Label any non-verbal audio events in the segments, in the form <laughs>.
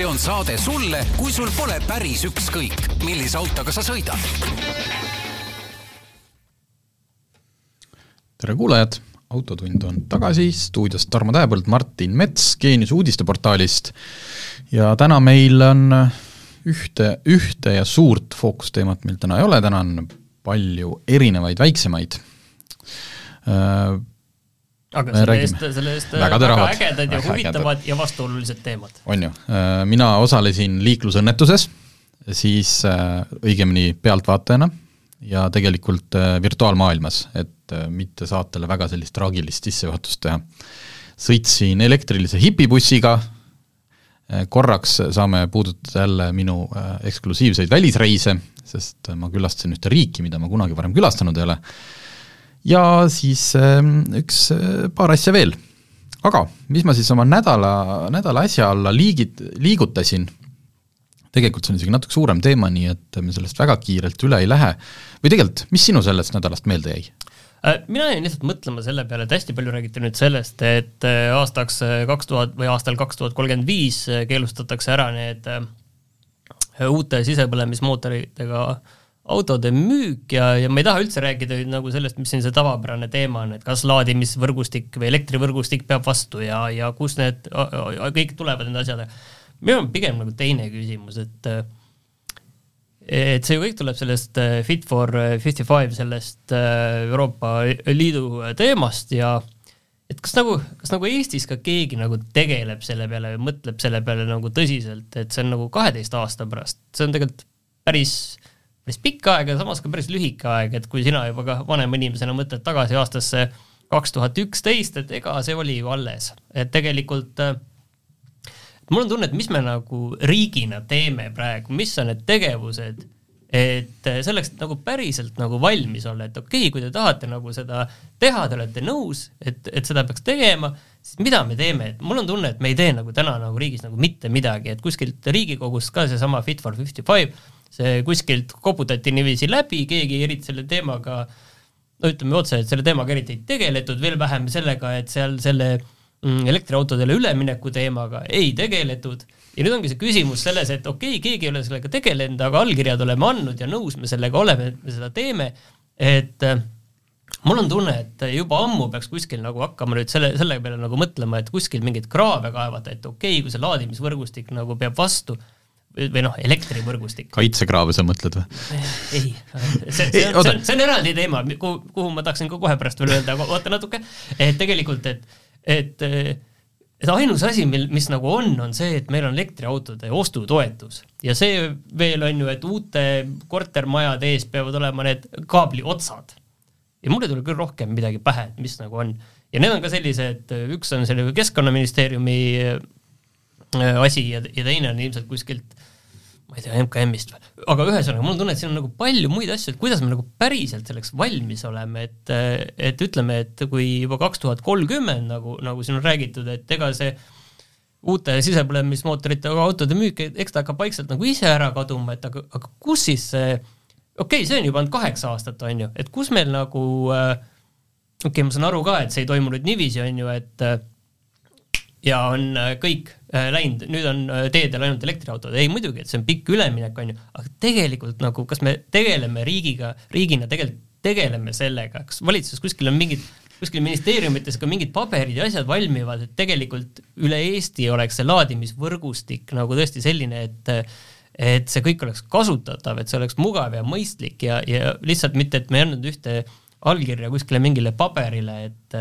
see on saade sulle, kui sul pole päris ükskõik, millise autoga sa sõidad. tere kuulajad, Autotund on tagasi, stuudios Tarmo Tähepõld, Martin Mets Geenius uudisteportaalist. Ja täna meil on ühte, ühte ja suurt fookusteemat meil täna ei ole, täna on palju erinevaid väiksemaid. Äh, aga selle eest, selle eest väga, väga ägedad ja huvitavad ja vastuolulised teemad. on ju, äh, mina osalesin liiklusõnnetuses, siis äh, õigemini pealtvaatajana ja tegelikult äh, virtuaalmaailmas, et mitte saatele väga sellist traagilist sissejuhatust teha. sõitsin elektrilise hipibussiga, korraks saame puudutada jälle minu eksklusiivseid välisreise, sest ma külastasin ühte riiki, mida ma kunagi varem külastanud ei ole ja siis ähm, üks äh, paar asja veel. aga mis ma siis oma nädala, nädala asja alla liigid, liigutasin, tegelikult see on isegi natuke suurem teema, nii et me sellest väga kiirelt üle ei lähe, või tegelikult, mis sinu sellest nädalast meelde jäi? Äh, mina jäin lihtsalt mõtlema selle peale, et hästi palju räägiti nüüd sellest, et äh, aastaks kaks tuhat või aastal kaks tuhat kolmkümmend viis keelustatakse ära need uute sisepõlemismootoritega äh, autode müük ja, ja ma ei taha üldse rääkida nagu sellest, mis siin see tavapärane teema on, et kas laadimisvõrgustik või elektrivõrgustik peab vastu ja, ja kust need kõik tulevad, need asjad. minu on pigem nagu teine küsimus, et et see ju kõik tuleb sellest äh, Fit for fifty five, sellest äh, Euroopa Liidu teemast ja et kas nagu, kas nagu Eestis ka keegi nagu tegeleb selle peale või mõtleb selle peale nagu tõsiselt, et see on nagu kaheteist aasta pärast, see on tegelikult päris päris pikk aeg ja samas ka päris lühike aeg, et kui sina juba ka vanema inimesena mõtled tagasi aastasse kaks tuhat üksteist, et ega see oli ju alles, et tegelikult äh, mul on tunne, et mis me nagu riigina teeme praegu, mis on need tegevused, et äh, selleks nagu päriselt nagu valmis olla, et okei okay,, kui te tahate nagu seda teha, te olete nõus, et, et seda peaks tegema, siis mida me teeme, et mul on tunne, et me ei tee nagu täna nagu riigis nagu mitte midagi, et kuskilt Riigikogust ka seesama Fit for fifty five see kuskilt koputati niiviisi läbi, keegi eriti selle teemaga, no ütleme otse, et selle teemaga eriti ei tegeletud, veel vähem sellega, et seal selle mm, elektriautodele ülemineku teemaga ei tegeletud. Ja nüüd ongi see küsimus selles, et okei okay,, keegi ei ole sellega tegelenud, aga allkirjad oleme andnud ja nõus me sellega oleme, et me seda teeme, et äh, mul on tunne, et juba ammu peaks kuskil nagu hakkama nüüd selle, selle peale nagu mõtlema, et kuskil mingeid kraave kaevata, et okei okay,, kui see laadimisvõrgustik nagu peab vastu, või noh, elektrivõrgustik. kaitsekraave sa mõtled või? ei, <laughs> see, see, on, see, see on eraldi teema, kuhu, kuhu ma tahaksin ka kohe pärast veel öelda, aga oota natuke, et tegelikult, et, et et ainus asi, mil, mis nagu on, on see, et meil on elektriautode ostutoetus ja see veel on ju, et uute kortermajade ees peavad olema need kaabli otsad. ja mul ei tule küll rohkem midagi pähe, et mis nagu on. ja need on ka sellised, üks on selle Keskkonnaministeeriumi Äh, asi ja, ja teine on ilmselt kuskilt ma ei tea, MKM-ist või, aga ühesõnaga, mul on tunne, et siin on nagu palju muid asju, et kuidas me nagu päriselt selleks valmis oleme, et, et ütleme, et kui juba kaks tuhat kolmkümmend nagu, nagu siin on räägitud, et ega see uute sisepõlemismootoritega autode müük, eks ta hakkab vaikselt nagu ise ära kaduma, et aga, aga kus siis see, okei okay,, see on juba olnud kaheksa aastat, on ju, et kus meil nagu äh, okei okay,, ma saan aru ka, et see ei toimu nüüd niiviisi, on ju, et äh, ja on äh, kõik läinud, nüüd on äh, teedel ainult elektriautod, ei muidugi, et see on pikk üleminek, on ju, aga tegelikult nagu, kas me tegeleme riigiga, riigina tegelikult tegeleme sellega, kas valitsuses kuskil on mingid, kuskil ministeeriumites ka mingid paberid ja asjad valmivad, et tegelikult üle Eesti oleks see laadimisvõrgustik nagu tõesti selline, et et see kõik oleks kasutatav, et see oleks mugav ja mõistlik ja, ja lihtsalt mitte, et me ei andnud ühte allkirja kuskile mingile paberile, et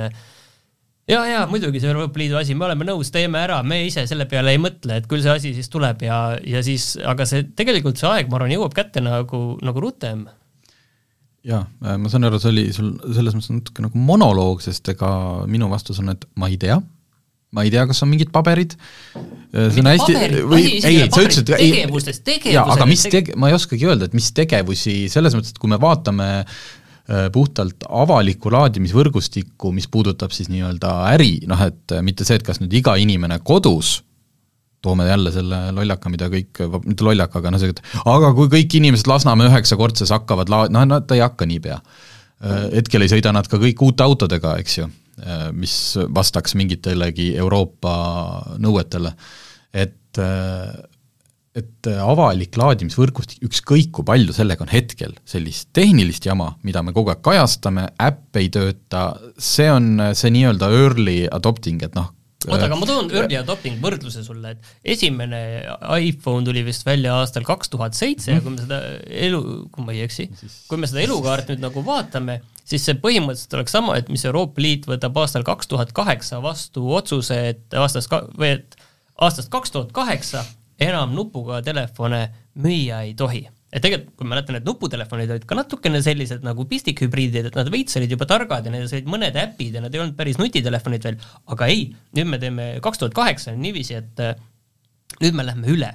ja, ja muidugi see Euroopa Liidu asi, me oleme nõus, teeme ära, me ise selle peale ei mõtle, et küll see asi siis tuleb ja, ja siis, aga see tegelikult see aeg, ma arvan, jõuab kätte nagu, nagu rutem. jaa, äh, ma saan aru, see oli sul selles mõttes natuke nagu monoloog, sest ega minu vastus on, et ma ei tea ma ei tea, kas on mingid paberid, äh, see on hästi, või ei, ei, sa ütlesid tegevustest, tegevused. aga mis teg-, ma ei oskagi öelda, et mis tegevusi, selles mõttes, et kui me vaatame puhtalt avalikku laadimisvõrgustikku, mis puudutab siis nii-öelda äri, noh et äh, mitte see, et kas nüüd iga inimene kodus, toome jälle selle lollaka, mida kõik, mitte lollaka, aga noh, see, et aga kui kõik inimesed Lasnamäe üheksakordses hakkavad la-, noh, nad ei hakka niipea. Äh, hetkel ei sõida nad ka kõik uute autodega, eks ju, mis vastaks mingitelegi Euroopa nõuetele. et et et avalik laadimisvõrgustik, ükskõik kui palju sellega on hetkel sellist tehnilist jama, mida me kogu aeg kajastame, äpp ei tööta, see on see nii-öelda early adopting, et noh, oota, aga ma toon early adopting võrdluse sulle, et esimene iPhone tuli vist välja aastal kaks tuhat seitse ja kui me seda elu, kui ma ei eksi, kui me seda elukaart nüüd nagu vaatame, siis see põhimõtteliselt oleks sama, et mis Euroopa Liit võtab aastal kaks tuhat kaheksa vastu otsuse, et aastast ka-, või et aastast kaks tuhat kaheksa enam nupuga telefone müüa ei tohi et tegelikult, kui ma mäletan, need nuputelefonid olid ka natukene sellised nagu pistikhübriidid, et nad veits olid juba targad ja neil olid mõned äpid ja nad ei olnud päris nutitelefonid veel, aga ei, nüüd me teeme kaks tuhat kaheksa niiviisi, et äh, nüüd me lähme üle.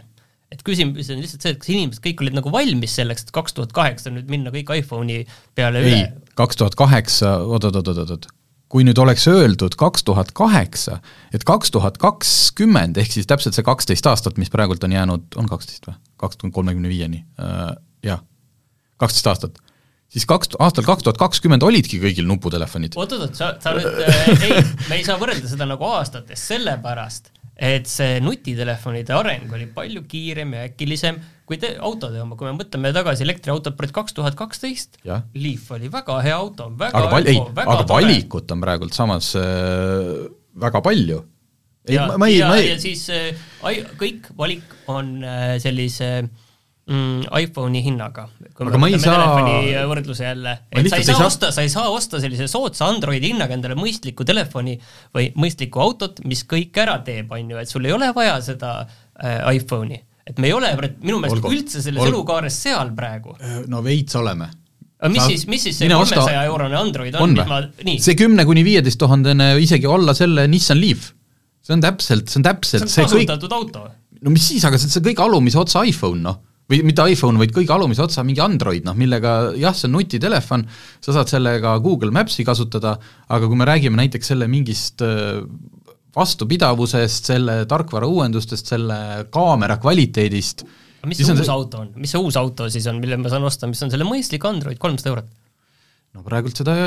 et küsimus on lihtsalt see, et kas inimesed kõik olid nagu valmis selleks, et kaks tuhat kaheksa nüüd minna kõik iPhone'i peale ei, üle? kaks tuhat kaheksa, oot-oot-oot-oot-oot, kui nüüd oleks öeldud kaks tuhat kaheksa, et kaks tuhat kakskümmend, ehk siis täpselt see kaksteist aastat, mis praegult on jäänud, on kaksteist või? kakskümmend kolmekümne viieni, äh, jah, kaksteist aastat siis kaks, aastal kaks tuhat kakskümmend olidki kõigil nuputelefonid. oot-oot-oot, sa, sa nüüd äh,, ei, me ei saa võrrelda seda nagu aastates, sellepärast et see nutitelefonide areng oli palju kiirem ja äkilisem kui te, autode oma, kui me mõtleme tagasi elektriautod pärit kaks tuhat kaksteist, Leaf oli väga hea auto, väga aga ei, aga tore. valikut on praegult samas äh, väga palju. Ja, ei ja siis äh, kõik valik on äh, sellise mm, iPhone'i hinnaga. aga me võtame saa... võrdluse jälle, et sa ei saa, saa osta, sa ei saa osta sellise soodsa Androidi hinnaga endale mõistlikku telefoni või mõistlikku autot, mis kõik ära teeb, on ju, et sul ei ole vaja seda äh, iPhone'i. et me ei ole minu meelest üldse selles olgu. elukaares seal praegu. Äh, no veits oleme aga mis siis, mis siis see kolmesaja eurone Android on, on, mis ma, nii? see kümne kuni viieteist tuhandene isegi olla selle Nissan Leaf see on täpselt, see on täpselt see on kasutatud kõik... auto. no mis siis, aga see on see kõige alumise otsa iPhone, noh. Või mitte iPhone, vaid kõige alumise otsa mingi Android, noh, millega jah, see on nutitelefon, sa saad sellega Google Maps'i kasutada, aga kui me räägime näiteks selle mingist äh, vastupidavusest, selle tarkvara uuendustest, selle kaamera kvaliteedist, mis see uus see... auto on, mis see uus auto siis on, mille ma saan osta, mis on selle mõistlik Android, kolmsada eurot? no praegult seda,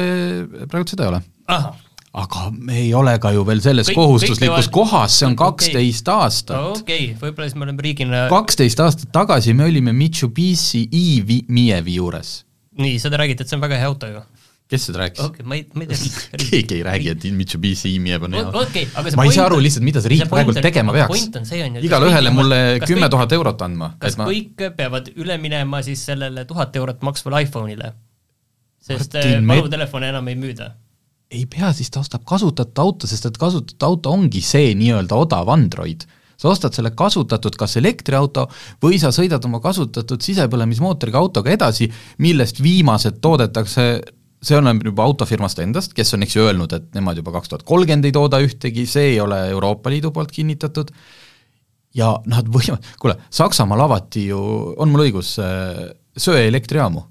praegult seda ei ole. ahah aga me ei ole ka ju veel selles kõik, kohustuslikus kõik kohas, see on kaksteist okay. aastat. okei okay., võib-olla siis me oleme riigina kaksteist aastat tagasi me olime Mitsubishi e-Mievi juures. nii, seda räägiti, et see on väga hea auto ju kes seda rääkis okay,? ma ei, ma ei tea <laughs> keegi ei räägi, et Mitsubishi e-Miev on hea okay,. ma ei saa aru lihtsalt, mida see riik praegu tegema peaks. igale ühele mulle kümme tuhat eurot andma. kas ma... kõik peavad üle minema siis sellele tuhat eurot maksvale iPhone'ile? sest varutelefone enam ei müüda ei pea, siis ta ostab kasutatud auto, sest et kasutatud auto ongi see nii-öelda odav Android. sa ostad selle kasutatud kas elektriauto või sa sõidad oma kasutatud sisepõlemismootoriga autoga edasi, millest viimased toodetakse see oleneb juba autofirmast endast, kes on eks ju öelnud, et nemad juba kaks tuhat kolmkümmend ei tooda ühtegi, see ei ole Euroopa Liidu poolt kinnitatud, ja nad võivad, kuule, Saksamaal avati ju, on mul õigus, äh, söeelektrijaamu,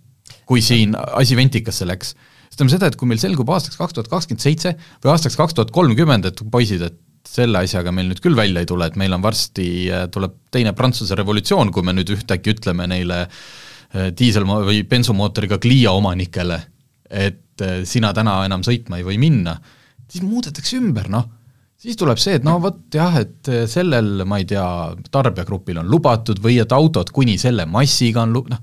kui siin asi ventikasse läks ütleme seda, et kui meil selgub aastaks kaks tuhat kakskümmend seitse või aastaks kaks tuhat kolmkümmend, et poisid, et selle asjaga meil nüüd küll välja ei tule, et meil on varsti, äh, tuleb teine Prantsuse revolutsioon, kui me nüüd ühtäkki ütleme neile äh, diisel- või bensumootoriga Clio omanikele, et äh, sina täna enam sõitma ei või minna, siis muudetakse ümber, noh. siis tuleb see, et no vot jah, et sellel, ma ei tea, tarbijagrupil on lubatud või et autod kuni selle massiga on lu-, noh,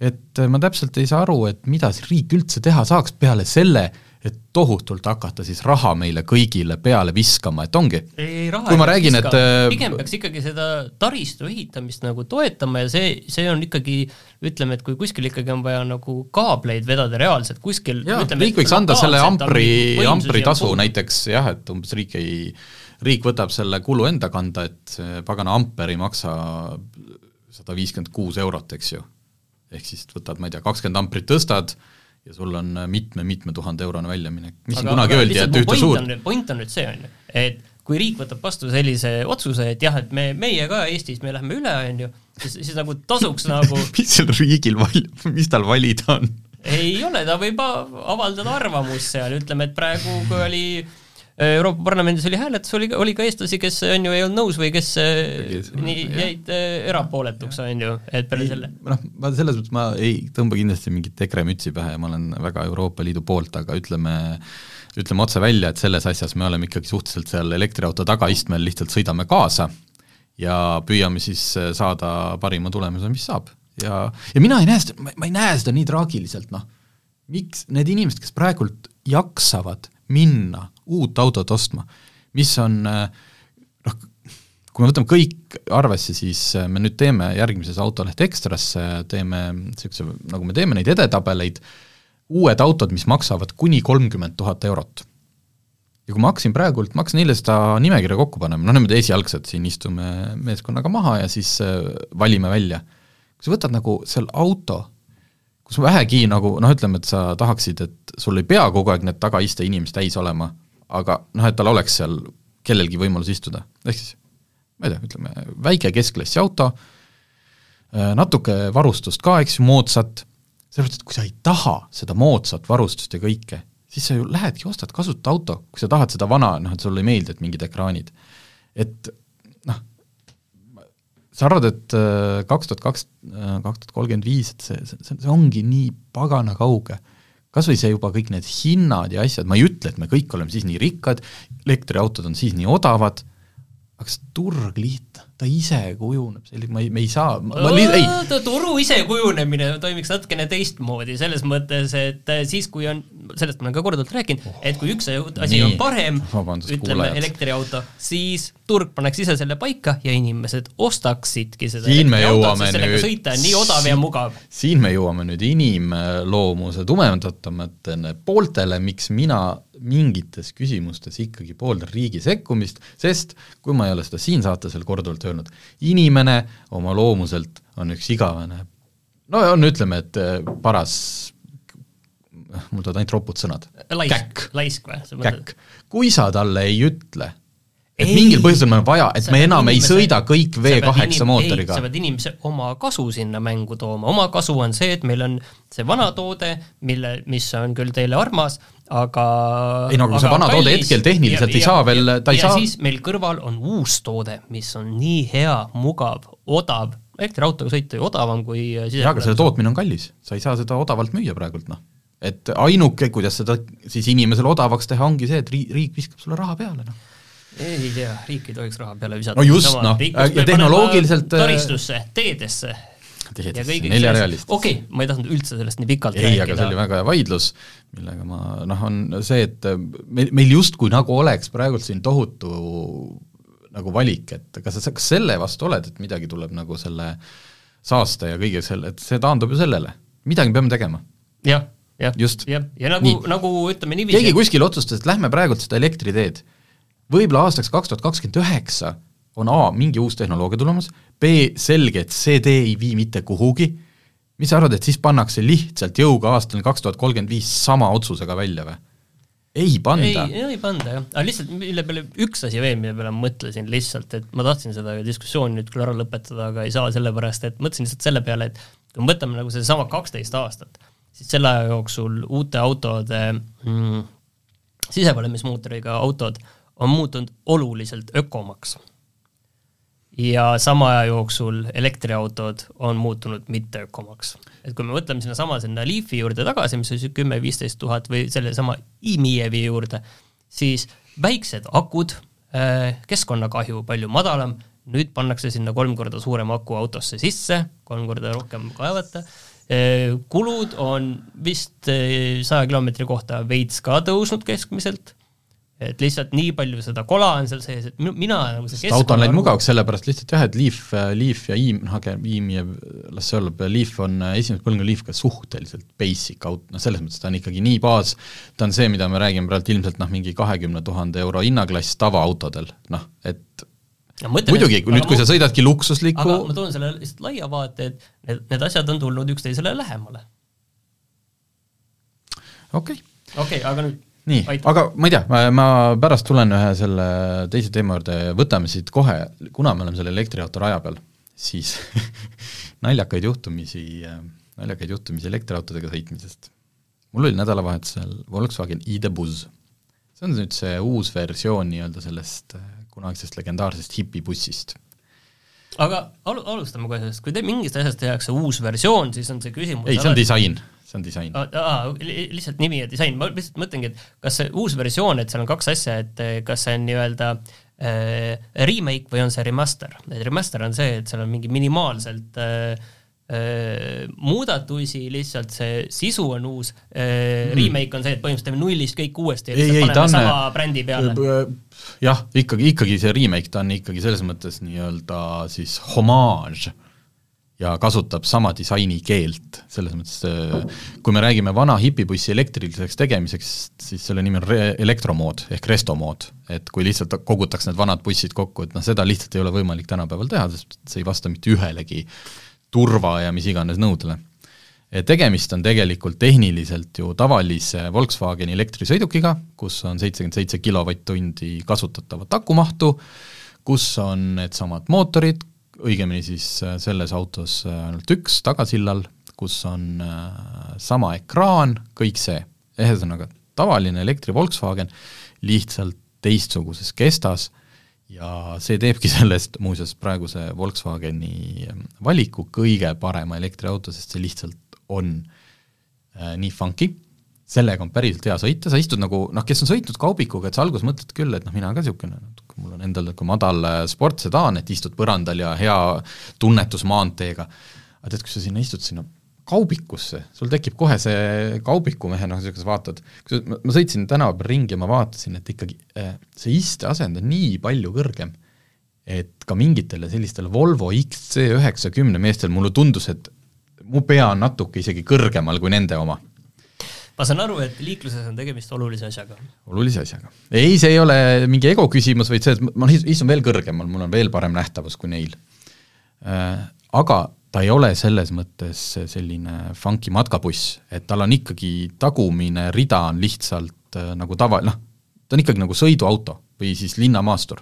et äh, ma täpselt ei saa aru, et mida siis riik üldse teha saaks peale selle, et tohutult hakata siis raha meile kõigile peale viskama, et ongi. ei, raha kui ma räägin, et äh, pigem peaks ikkagi seda taristu ehitamist nagu toetama ja see, see on ikkagi ütleme, et kui kuskil ikkagi on vaja nagu kaableid vedada reaalselt kuskil jaa, riik võiks anda selle ampri, ampri tasu näiteks jah, et umbes riik ei, riik võtab selle kulu enda kanda, et pagana amper ei maksa sada viiskümmend kuus eurot, eks ju ehk siis võtad, ma ei tea, kakskümmend amprit tõstad ja sul on mitme-mitme tuhande eurone väljaminek, mis aga, siin kunagi öeldi, et ühte suurt point on nüüd see, on ju, et kui riik võtab vastu sellise otsuse, et jah, et me, meie ka Eestis, me lähme üle, on ju, siis, siis nagu tasuks <laughs> nagu mis seal riigil val-, mis tal valida on? ei ole, ta võib avaldada arvamust seal, ütleme, et praegu, kui oli Euroopa Parlamendis oli hääletus, oli, oli ka eestlasi, kes on ju ei olnud nõus või kes Tegis, nii jäid äh, erapooletuks, on ju, et peale selle. noh, ma selles mõttes, ma ei tõmba kindlasti mingit EKRE mütsi pähe ja ma olen väga Euroopa Liidu poolt, aga ütleme, ütleme otse välja, et selles asjas me oleme ikkagi suhteliselt seal elektriauto tagaistmel, lihtsalt sõidame kaasa ja püüame siis äh, saada parima tulemuse, mis saab. ja, ja mina ei näe seda, ma ei näe seda nii traagiliselt, noh. miks need inimesed, kes praegult jaksavad minna uut autot ostma, mis on noh, kui me võtame kõik arvesse, siis me nüüd teeme järgmises Autoleht Ekstrasse, teeme niisuguse, nagu me teeme neid edetabeleid, uued autod, mis maksavad kuni kolmkümmend tuhat eurot ja kui ma hakkasin praegult, ma hakkasin eile seda nimekirja kokku panema, noh niimoodi esialgselt siin istume meeskonnaga maha ja siis äh, valime välja. kui sa võtad nagu seal auto, kus vähegi nagu noh, ütleme, et sa tahaksid, et sul ei pea kogu aeg need tagaiste inimesed täis olema, aga noh, et tal oleks seal kellelgi võimalus istuda, ehk siis ma ei tea, ütleme väike keskklassi auto, äh, natuke varustust ka, eks ju, moodsat, sellepärast et kui sa ei taha seda moodsat varustust ja kõike, siis sa ju lähedki, ostad kasuta auto, kui sa tahad seda vana, noh et sulle ei meeldi, et mingid ekraanid. et sa arvad, et äh, kaks tuhat kaks, äh, kaks tuhat kolmkümmend viis, et see, see, see ongi nii pagana kauge. kas või see juba kõik need hinnad ja asjad, ma ei ütle, et me kõik oleme siis nii rikkad, elektriautod on siis nii odavad, aga see turg liht-, ta ise kujuneb, selline, ma ei, me ei saa, ma li-, ei. turu ise kujunemine toimiks natukene teistmoodi, selles mõttes, et siis, kui on, sellest ma olen ka korduvalt rääkinud, et kui üks asi Nii. on parem, ütleme, elektriauto, siis turg paneks ise selle paika ja inimesed ostaksidki seda siin me jõuame nüüd, sõita on nii odav ja mugav. siin me jõuame nüüd inimloomuse tumedatamatele pooltele, miks mina mingites küsimustes ikkagi pooldan riigi sekkumist, sest kui ma ei ole seda siin saates veel korduvalt öelnud, inimene oma loomuselt on üks igavene, no on, ütleme, et äh, paras, mul tulevad ainult ropud sõnad. käkk. laisk või? käkk. kui sa talle ei ütle, et ei, mingil põhjusel meil on vaja, et me enam inimese, ei sõida kõik V8 mootoriga. sa pead inimese oma kasu sinna mängu tooma, oma kasu on see, et meil on see vana toode, mille, mis on küll teile armas, aga ei no aga see vana kallis, toode hetkel tehniliselt ja, ei ja, saa veel, ta ei ja saa siis meil kõrval on uus toode, mis on nii hea, mugav, odav, elektriautoga sõita ju odavam kui jaa, aga selle tootmine on kallis, sa ei saa seda odavalt müüa praegult, noh. et ainuke, kuidas seda siis inimesele odavaks teha, ongi see, et riik, riik viskab sulle raha peale, noh. Ei tea, riik ei tohiks raha peale visata. no just, noh, ja tehnoloogiliselt äh, taristusse, teedesse, neljarealist. okei okay,, ma ei tahtnud üldse sellest nii pikalt ei, aga see oli väga hea vaidlus, millega ma noh, on see, et meil, meil justkui nagu oleks praegult siin tohutu nagu valik, et kas sa, kas selle vastu oled, et midagi tuleb nagu selle saaste ja kõige selle, et see taandub ju sellele, midagi peame tegema. jah, jah, jah, ja nagu, nagu ütleme niiviisi keegi kuskil otsustas, et lähme praegult seda elektriteed, võib-olla aastaks kaks tuhat kakskümmend üheksa on A, mingi uus tehnoloogia tulemas, B, selge, et see tee ei vii mitte kuhugi, mis sa arvad, et siis pannakse lihtsalt jõuga aastani kaks tuhat kolmkümmend viis sama otsusega välja või? ei panda. ei, ei panda jah, aga lihtsalt mille peale, üks asi veel, mille peale ma mõtlesin lihtsalt, et ma tahtsin seda diskussiooni nüüd küll ära lõpetada, aga ei saa, sellepärast et mõtlesin lihtsalt selle peale, et kui me võtame nagu sedasama kaksteist aastat, siis selle aja jooksul uute autode mm, sisepõlemismootoriga autod on muutunud oluliselt ökomaks ja sama aja jooksul elektriautod on muutunud mitteökomaks. et kui me mõtleme sinnasama sinna Leafi juurde tagasi, mis oli kümme-viisteist tuhat või sellesama e-Miievi juurde, siis väiksed akud, äh, keskkonnakahju palju madalam, nüüd pannakse sinna kolm korda suurem aku autosse sisse, kolm korda rohkem kaevata, äh, kulud on vist äh, saja kilomeetri kohta veits ka tõusnud keskmiselt et lihtsalt nii palju seda kola on seal sees, et mina nagu see keskkonna auto on läinud mugavaks, sellepärast lihtsalt jah, et Leaf, Leaf ja Iim, noh, aga Iim ja las see olla, Leaf on, esimese põlvkonna Leaf ka suhteliselt basic auto, noh selles mõttes ta on ikkagi nii baas, ta on see, mida me räägime praegu ilmselt noh, mingi kahekümne tuhande euro hinnaklass tavaautodel, noh, et no, muidugi, kui nüüd, kui sa sõidadki luksuslikku aga ma toon selle lihtsalt laia vaate, et need, need asjad on tulnud üksteisele lähemale. okei okay.. okei okay,, aga nüüd nii, aga ma ei tea, ma pärast tulen ühe selle teise teema juurde, võtame siit kohe, kuna me oleme selle elektriauto raja peal, siis <laughs> naljakaid juhtumisi, naljakaid juhtumisi elektriautodega sõitmisest. mul oli nädalavahetusel Volkswagen ID.Buzz. see on nüüd see uus versioon nii-öelda sellest äh, kunagisest legendaarsest hipibussist aga alu-, alustame kohe sellest, kui te mingist asjast tehakse uus versioon, siis on see küsimus ei, see on disain see on disain. aa, lihtsalt nimi ja disain, ma lihtsalt mõtlengi, et kas see uus versioon, et seal on kaks asja, et eh, kas see on nii-öelda äh, remake või on see remaster, et remaster on see, et seal on mingi minimaalselt äh, muudatusi, lihtsalt see sisu on uus mm., remake on see, et põhimõtteliselt teeme nullist kõik uuesti ja lihtsalt paneme sama brändi peale. jah, ikkagi, ikkagi see remake, ta on ikkagi selles mõttes nii-öelda siis homaaž ja kasutab sama disaini keelt, selles mõttes kui me räägime vana hipibussi elektriliseks tegemiseks, siis selle nimi on re-, elektromood ehk restomood. et kui lihtsalt kogutaks need vanad bussid kokku, et noh, seda lihtsalt ei ole võimalik tänapäeval teha, sest see ei vasta mitte ühelegi turva ja mis iganes nõudele. tegemist on tegelikult tehniliselt ju tavalise Volkswageni elektrisõidukiga, kus on seitsekümmend seitse kilovatt-tundi kasutatavat akumahtu, kus on needsamad mootorid, õigemini siis äh, selles autos äh, ainult üks tagasillal, kus on äh, sama ekraan, kõik see, ühesõnaga tavaline elektri Volkswagen, lihtsalt teistsuguses kestas ja see teebki <laughs> sellest muuseas praeguse Volkswageni valiku kõige parema elektriauto, sest see lihtsalt on nii funky, sellega on päriselt hea sõita, sa istud nagu noh, kes on sõitnud kaubikuga, et sa alguses mõtled küll, et noh, mina ka niisugune natuke, mul on endal niisugune madal äh, sportsedaan, et istud põrandal ja hea tunnetus maanteega, aga tead, kui sa sinna istud sinna kaubikusse, sul tekib kohe see kaubikumehe noh, niisugune vaatad, ma, sõitsin tänava peal ringi ja ma vaatasin, et ikkagi äh, see isteasend on nii palju kõrgem, et ka mingitele sellistele Volvo XC90 meestel mulle tundus, et mu pea on natuke isegi kõrgemal kui nende oma ma saan aru, et liikluses on tegemist olulise asjaga. olulise asjaga. ei, see ei ole mingi ego küsimus, vaid see, et ma istun veel kõrgemal, mul on veel parem nähtavus kui neil. Äh, aga ta ei ole selles mõttes selline funky matkabuss, et tal on ikkagi tagumine rida on lihtsalt äh, nagu tava, noh, ta on ikkagi nagu sõiduauto või siis linnamaastur.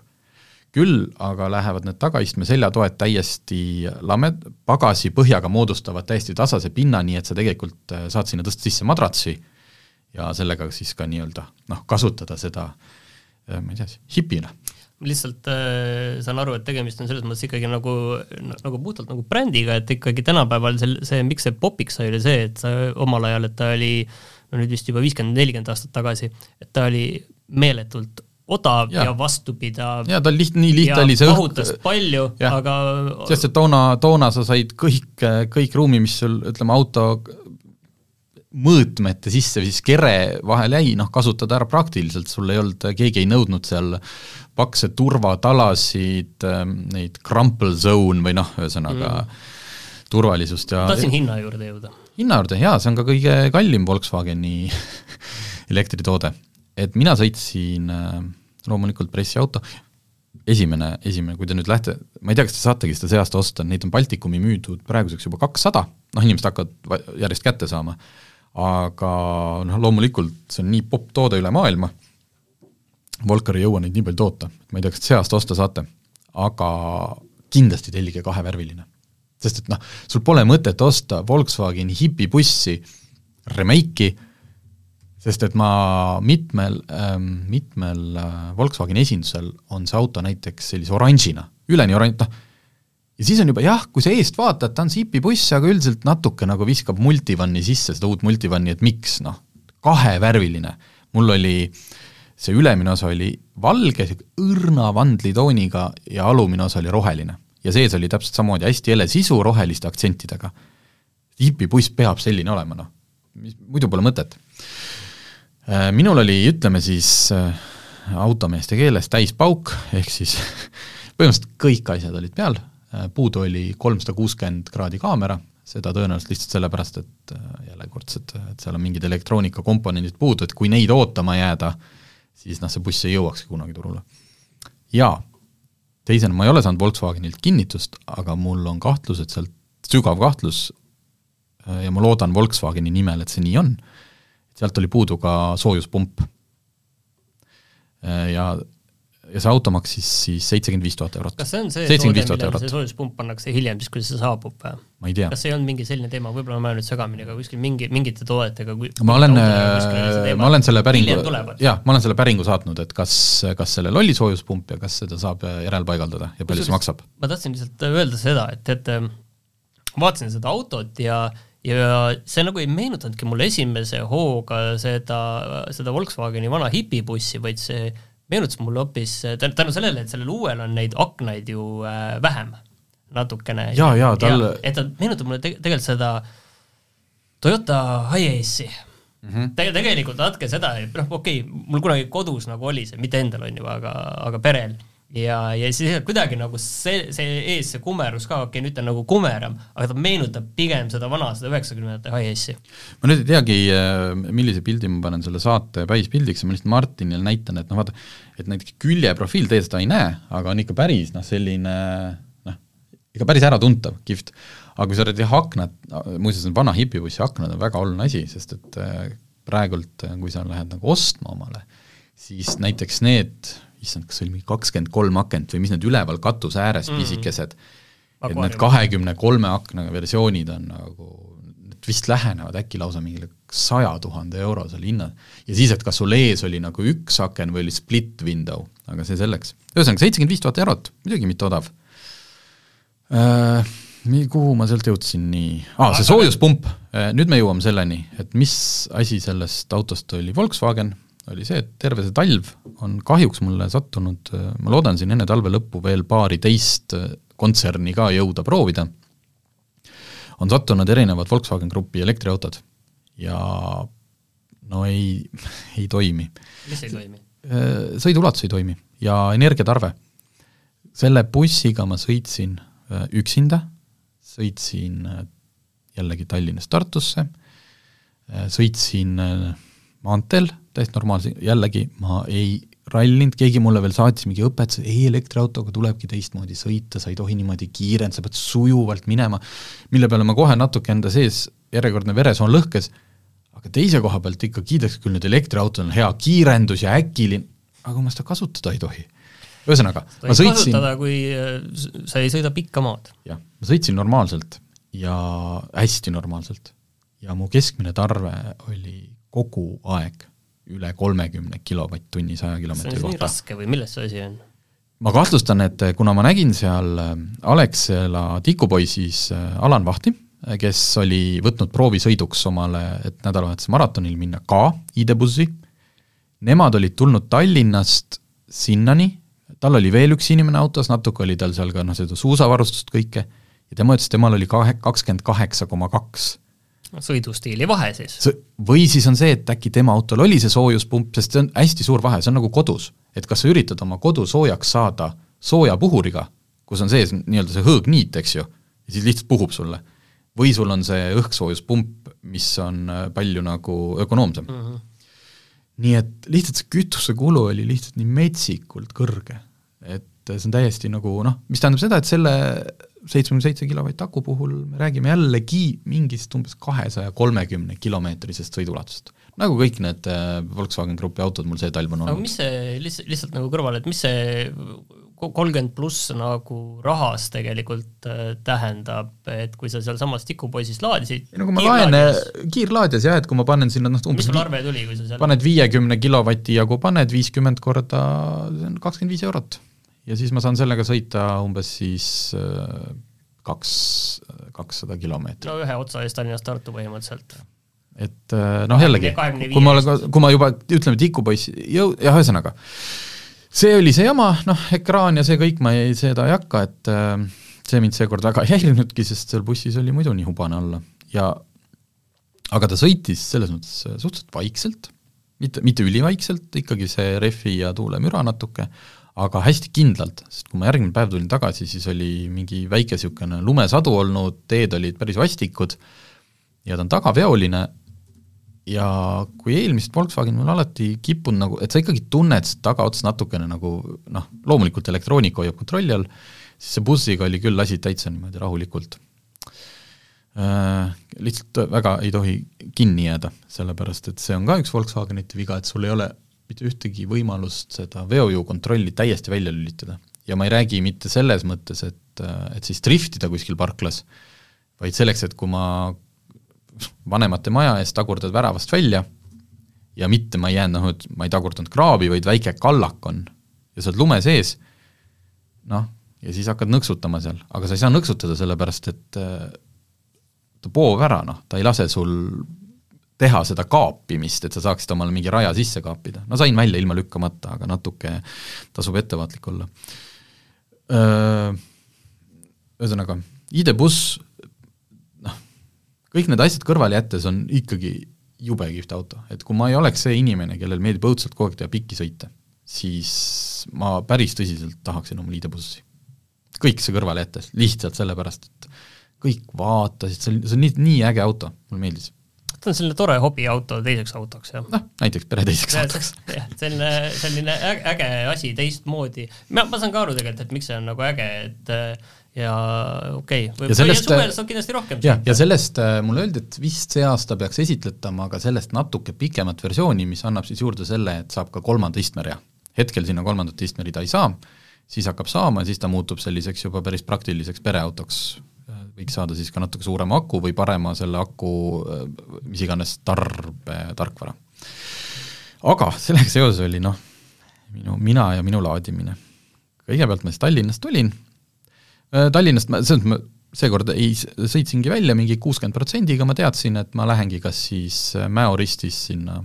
Küll aga lähevad need tagaistme seljatoed täiesti lamed, pagasi põhjaga moodustavad täiesti tasase pinna, nii et sa tegelikult äh, saad sinna tõsta sisse madratsi ja sellega siis ka nii-öelda noh, kasutada seda äh, ma ei tea, hipina. Lihtsalt äh, saan aru, et tegemist on selles mõttes ikkagi nagu, nagu puhtalt nagu brändiga, et ikkagi tänapäeval see, see, miks see popiks sai, oli see, et sa omal ajal, et ta oli no nüüd vist juba viiskümmend, nelikümmend aastat tagasi, et ta oli meeletult odav ja, ja vastupidav. ja ta liht-, nii lihtne oli see mahutas õhk... palju, aga sest et toona, toona sa said kõik, kõik ruumi, mis sul ütleme, auto mõõtmete sisse või siis kere vahel jäi, noh, kasutada ära praktiliselt, sul ei olnud, keegi ei nõudnud seal pakse turvatalasid, ähm, neid crumple zone või noh, ühesõnaga mm. turvalisust ja tahtsin hinna juurde jõuda. hinna juurde, jaa, see on ka kõige kallim Volkswageni <laughs> elektritoode. et mina sõitsin äh, loomulikult pressiauto, esimene, esimene, kui te nüüd lähte, ma ei tea, kas te saategi seda see aasta osta, neid on Baltikumi müüdud praeguseks juba kakssada, noh inimesed hakkavad järjest kätte saama. Aga noh, loomulikult see on nii popp toode üle maailma, Volker ei jõua neid nii palju toota, ma ei tea, kas see aasta osta saate, aga kindlasti tellige kahevärviline. sest et noh, sul pole mõtet osta Volkswageni hipibussi remake'i, sest et ma mitmel ähm,, mitmel äh, Volkswageni esindusel on see auto näiteks sellise oranžina, üleni oranž, noh, ja siis on juba jah, kui sa eest vaatad, ta on sipibuss, aga üldiselt natuke nagu viskab multivanni sisse, seda uut multivanni, et miks, noh, kahevärviline. mul oli, see ülemine osa oli valge, õrna vandlitooniga ja alumine osa oli roheline. ja sees oli täpselt samamoodi hästi hele sisu roheliste aktsentidega. hipibuss peab selline olema, noh, muidu pole mõtet. Äh, minul oli, ütleme siis äh, automeeste keeles täispauk, ehk siis <laughs> põhimõtteliselt kõik asjad olid peal. Äh, puudu oli kolmsada kuuskümmend kraadi kaamera, seda tõenäoliselt lihtsalt sellepärast, et äh, jällekordselt, et seal on mingid elektroonikakomponendid puudu, et kui neid ootama jääda, siis noh, see buss ei jõuakski kunagi turule. jaa, teisena ma ei ole saanud Volkswagenilt kinnitust, aga mul on kahtlus, et sealt, sügav kahtlus, ja ma loodan Volkswageni nimel, et see nii on, sealt oli puudu ka soojuspump. Ja ja see auto maksis siis seitsekümmend viis tuhat eurot. kas see on see toode, millal see soojuspump pannakse hiljem, siis kui see saabub või? ma ei tea. kas see ei olnud mingi selline teema, võib-olla ma olen nüüd segamini, aga kuskil mingi, mingite toodetega ma olen, ma olen selle päringu, jah, ma olen selle päringu saatnud, et kas, kas sellel oli soojuspump ja kas seda saab järelpaigaldada ja palju see maksab? ma tahtsin lihtsalt öelda seda, et, et vaatasin seda autot ja ja see nagu ei meenutanudki mulle esimese hooga seda, seda Volkswageni vana hipibussi, vaid see meenutas mulle hoopis tänu sellele, et sellel uuel on neid aknaid ju äh, vähem natukene. ja, ja tal et ta meenutab mulle te tegelikult seda Toyota Hiace'i mm -hmm. Te. tegelikult natuke seda, noh okei okay,, mul kunagi kodus nagu oli see, mitte endal on ju, aga, aga perel ja, ja siis kuidagi nagu see, see ees, see kumerus ka, okei okay,, nüüd ta on nagu kumeram, aga ta meenutab pigem seda vana, seda üheksakümnendate high-S-i. ma nüüd ei teagi, äh, millise pildi ma panen selle saate päispildiks, ma lihtsalt Martinile näitan, et noh, vaata, et näiteks küljeprofiil teie seda ei näe, aga on ikka päris noh, selline noh, ikka päris äratuntav, kihvt. aga kui sa oled jah, aknad, muuseas vana hipibussi aknad on väga oluline asi, sest et äh, praegult, kui sa lähed nagu ostma omale, siis näiteks need issand, kas oli mingi kakskümmend kolm akent või mis need üleval katuse ääres mm. pisikesed, et need kahekümne kolme aknaga versioonid on nagu, need vist lähenevad äkki lausa mingile saja tuhande eurosele hinna. ja siis, et kas sul ees oli nagu üks aken või oli split window, aga see selleks. ühesõnaga, seitsekümmend viis tuhat eurot, muidugi mitte odav äh,. Kuhu ma sealt jõudsin, nii ah,, see soojuspump, äh, nüüd me jõuame selleni, et mis asi sellest autost oli Volkswagen, oli see, et terve see talv on kahjuks mulle sattunud, ma loodan siin enne talve lõppu veel paari teist kontserni ka jõuda proovida, on sattunud erinevad Volkswagen Grupi elektriautod ja no ei, ei toimi. mis ei toimi? sõiduulatus ei toimi ja energiatarve. selle bussiga ma sõitsin äh, üksinda, sõitsin äh, jällegi Tallinnast Tartusse, äh, sõitsin maanteel täiesti normaalse, jällegi ma ei rallinud, keegi mulle veel saatis mingi õpetuse, ei, elektriautoga tulebki teistmoodi sõita, sa ei tohi niimoodi kiirendada, sa pead sujuvalt minema, mille peale ma kohe natuke enda sees, järjekordne veresoon lõhkes, aga teise koha pealt ikka kiidaks küll nüüd elektriautol on hea kiirendus ja äkiline, aga ma seda kasutada ei tohi. ühesõnaga, ma sõitsin kasutada, kui äh, sa ei sõida pikka maad. jah, ma sõitsin normaalselt ja hästi normaalselt. ja mu keskmine tarve oli kogu aeg üle kolmekümne kilovatt-tunni saja kilomeetri kohta. raske või milles see asi on? ma kahtlustan, et kuna ma nägin seal äh, Alexela tikupoisis äh, Alan Vahti, äh, kes oli võtnud proovisõiduks omale, et nädalavahetuse maratonil minna ka ID-bussi, nemad olid tulnud Tallinnast sinnani, tal oli veel üks inimene autos, natuke oli tal seal ka noh, seda suusavarustust kõike, ja tema ütles, temal oli kahe, kakskümmend kaheksa koma kaks sõidustiili vahe siis. või siis on see, et äkki tema autol oli see soojuspump, sest see on hästi suur vahe, see on nagu kodus. et kas sa üritad oma kodu soojaks saada soojapuhuriga, kus on sees nii-öelda see hõõgniit, eks ju, ja siis lihtsalt puhub sulle. või sul on see õhksoojuspump, mis on äh, palju nagu ökonoomsem mm. -hmm. nii et lihtsalt see kütusekulu oli lihtsalt nii metsikult kõrge, et see on täiesti nagu noh, mis tähendab seda, et selle seitsmekümne seitse kilovatt aku puhul me räägime jällegi mingist umbes kahesaja kolmekümne kilomeetrisest sõiduulatusest. nagu kõik need äh, Volkswagen Grupi autod mul see talv on olnud. aga mis see, lihtsalt, lihtsalt nagu kõrvale, et mis see kolmkümmend pluss nagu rahas tegelikult äh, tähendab, et kui sa sealsamas tikupoisis laadisid ei no kui ma laen kiirlaadijas jah, et kui ma panen sinna noh umbes mis sul arve tuli, kui sa seal paned viiekümne kilovati jagu, paned viiskümmend korda, see on kakskümmend viis eurot ja siis ma saan sellega sõita umbes siis äh, kaks, kakssada kilomeetrit. no ühe otsa eest Tallinnast Tartu põhimõtteliselt. et äh, noh, jällegi, kui ma olen, kui ma juba ütleme, tikupoiss, jõu-, jah, ühesõnaga, see oli see jama, noh, ekraan ja see kõik, ma ei, seda ei hakka, et äh, see mind seekord väga <laughs> ei häirinudki, sest seal bussis oli muidu nii hubane olla ja aga ta sõitis selles mõttes suhteliselt vaikselt, mitte, mitte ülivaikselt, ikkagi see rehvi ja tuulemüra natuke, aga hästi kindlalt, sest kui ma järgmine päev tulin tagasi, siis oli mingi väike niisugune lumesadu olnud, teed olid päris vastikud ja ta on tagaveoline ja kui eelmist Volkswagen mul alati kippunud nagu, et sa ikkagi tunned tagaots natukene nagu noh, loomulikult elektroonika hoiab kontrolli all, siis see bussiga oli küll asi täitsa niimoodi rahulikult äh,. Lihtsalt väga ei tohi kinni jääda, sellepärast et see on ka üks Volkswagenite viga, et sul ei ole mitte ühtegi võimalust seda veojõukontrolli täiesti välja lülitada. ja ma ei räägi mitte selles mõttes, et, et siis driftida kuskil parklas, vaid selleks, et kui ma vanemate maja ees tagurdad väravast välja ja mitte ma ei jäänud, noh, et ma ei tagurdanud kraavi, vaid väike kallak on ja sa oled lume sees, noh, ja siis hakkad nõksutama seal, aga sa ei saa nõksutada, sellepärast et poov ära, noh, ta ei lase sul teha seda kaapimist, et sa saaksid omale mingi raja sisse kaapida. no sain välja ilma lükkamata, aga natuke tasub ettevaatlik olla. Ühesõnaga, ID-buss, noh, kõik need asjad kõrvale jättes on ikkagi jube kihvt auto, et kui ma ei oleks see inimene, kellel meeldib õudselt kogu aeg teha pikki sõite, siis ma päris tõsiselt tahaksin omale ID-bussi. kõik see kõrvale jättes, lihtsalt sellepärast, et kõik vaatasid, see on, see on nii, nii äge auto, mulle meeldis ta on selline tore hobiauto teiseks autoks, jah. noh, näiteks pere teiseks autoks. <laughs> jah, selline, selline äge asi teistmoodi. ma, ma saan ka aru tegelikult, et miks see on nagu äge, et ja okei okay., võib-olla suvel saab kindlasti rohkem. jah, ja sellest äh, mulle öeldi, et vist see aasta peaks esitletama ka sellest natuke pikemat versiooni, mis annab siis juurde selle, et saab ka kolmanda istmerea. hetkel sinna kolmandat istmerida ei saa, siis hakkab saama ja siis ta muutub selliseks juba päris praktiliseks pereautoks võiks saada siis ka natuke suurema aku või parema selle aku mis iganes tarbe, tarkvara. aga sellega seoses oli noh, minu, mina ja minu laadimine. kõigepealt ma siis Tallinnast tulin, äh, Tallinnast ma, selles mõttes seekord ei, sõitsingi välja mingi kuuskümmend protsendiga, ma teadsin, et ma lähengi kas siis äh, Mäo ristis sinna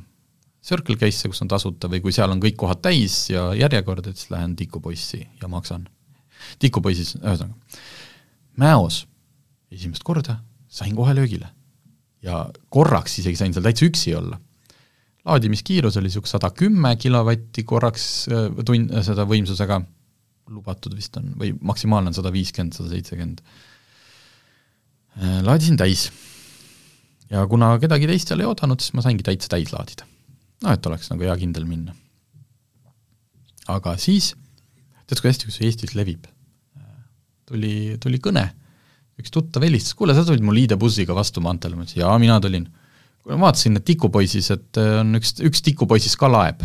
Circle K-sse, kus on tasuta, või kui seal on kõik kohad täis ja järjekord, et siis lähen tikupoissi ja maksan. tikupoisis, ühesõnaga, Mäos esimest korda sain kohe löögile. ja korraks isegi sain seal täitsa üksi olla. laadimiskiirus oli niisugune sada kümme kilovatti korraks äh, tund, äh, seda võimsusega, lubatud vist on, või maksimaalne on sada viiskümmend, sada seitsekümmend. Äh, laadisin täis. ja kuna kedagi teist seal ei oodanud, siis ma saingi täitsa täis laadida. noh, et oleks nagu hea kindel minna. aga siis, tead kui hästi, kus Eestis levib? tuli, tuli kõne üks tuttav helistas, kuule, sa tulid mul ID-bussiga vastu maanteele, ma ütlesin, jaa, mina tulin. kuule, ma vaatasin, et tikupoisis, et äh, on üks, üks tikupoisis ka laeb.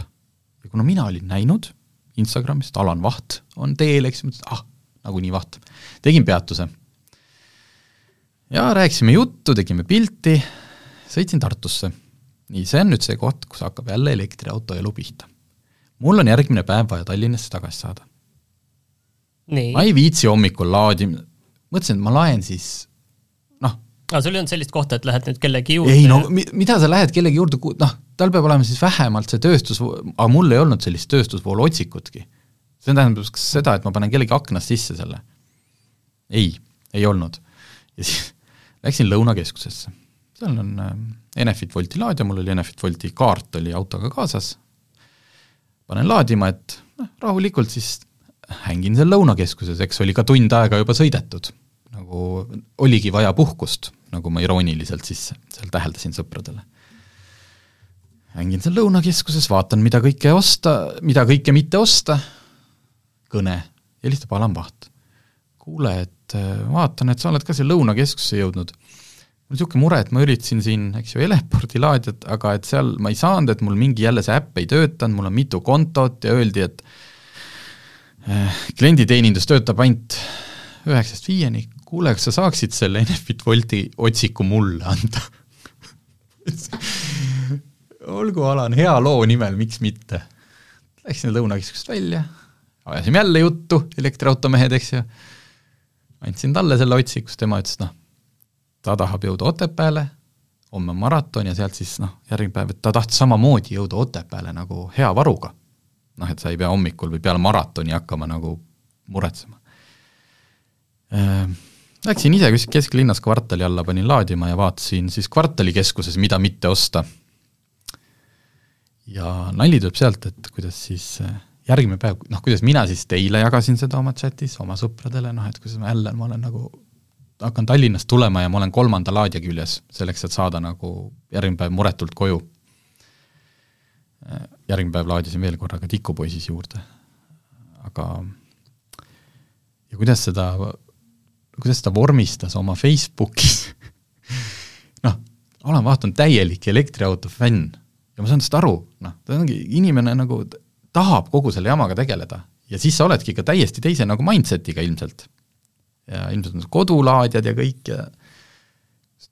ja kuna mina olin näinud Instagramis, et Alan Vaht on teel, eks, mõtlesin, ah, nagunii Vaht. tegin peatuse. ja rääkisime juttu, tegime pilti, sõitsin Tartusse. nii, see on nüüd see koht, kus hakkab jälle elektriauto elu pihta. mul on järgmine päev vaja Tallinnasse tagasi saada. ma ei viitsi hommikul laadima, mõtlesin, et ma laen siis noh. aga sul ei olnud sellist kohta, et lähed nüüd kellegi juurde? ei no mi-, mida sa lähed kellegi juurde, noh, tal peab olema siis vähemalt see tööstus, aga mul ei olnud sellist tööstusvoolu otsikutki. see tähendab seda, et ma panen kellegi aknast sisse selle. ei, ei olnud. ja siis <laughs> läksin Lõunakeskusesse. seal on äh, Enefit Volti laadija, mul oli Enefit Volti kaart oli autoga kaasas, panen laadima, et noh, rahulikult siis hängin seal Lõunakeskuses, eks oli ka tund aega juba sõidetud. nagu oligi vaja puhkust, nagu ma irooniliselt siis seal täheldasin sõpradele. hängin seal Lõunakeskuses, vaatan, mida kõike osta, mida kõike mitte osta, kõne, helistab Alan Paht. kuule, et äh, vaatan, et sa oled ka siia Lõunakeskusesse jõudnud mul niisugune mure, et ma üritasin siin, eks ju, Eleporti laadijat, aga et seal ma ei saanud, et mul mingi jälle see äpp ei töötanud, mul on mitu kontot ja öeldi, et klienditeenindus töötab ainult üheksast viieni, kuule, kas sa saaksid selle Enefit Wolti otsiku mulle anda? <laughs> Olgu, Alan, hea loo nimel, miks mitte. Läksin Lõunakeskusest välja, ajasime jälle juttu, elektriautomehed, eks ju, andsin talle selle otsiku, siis tema ütles, noh, ta tahab jõuda Otepääle, homme on maraton ja sealt siis noh, järgmine päev, et ta tahtis samamoodi jõuda Otepääle nagu hea varuga noh, et sa ei pea hommikul või peale maratoni hakkama nagu muretsema. Äh, läksin ise kesklinnas kvartali alla, panin laadima ja vaatasin siis kvartalikeskuses, mida mitte osta. ja nali tuleb sealt, et kuidas siis äh, järgmine päev, noh, kuidas mina siis teile jagasin seda oma chatis, oma sõpradele, noh et kuidas ma jälle, ma olen nagu hakkan Tallinnast tulema ja ma olen kolmanda laadija küljes, selleks et saada nagu järgmine päev muretult koju järgmine päev laadisin veel korra ka tikupoisis juurde. aga ja kuidas seda, kuidas ta vormistas oma Facebookis <laughs> noh, Alan Vaht on täielik elektriauto fänn ja ma saan tast aru, noh, ta ongi inimene nagu tahab kogu selle jamaga tegeleda ja siis sa oledki ikka täiesti teise nagu mindset'iga ilmselt. ja ilmselt on kodulaadjad ja kõik ja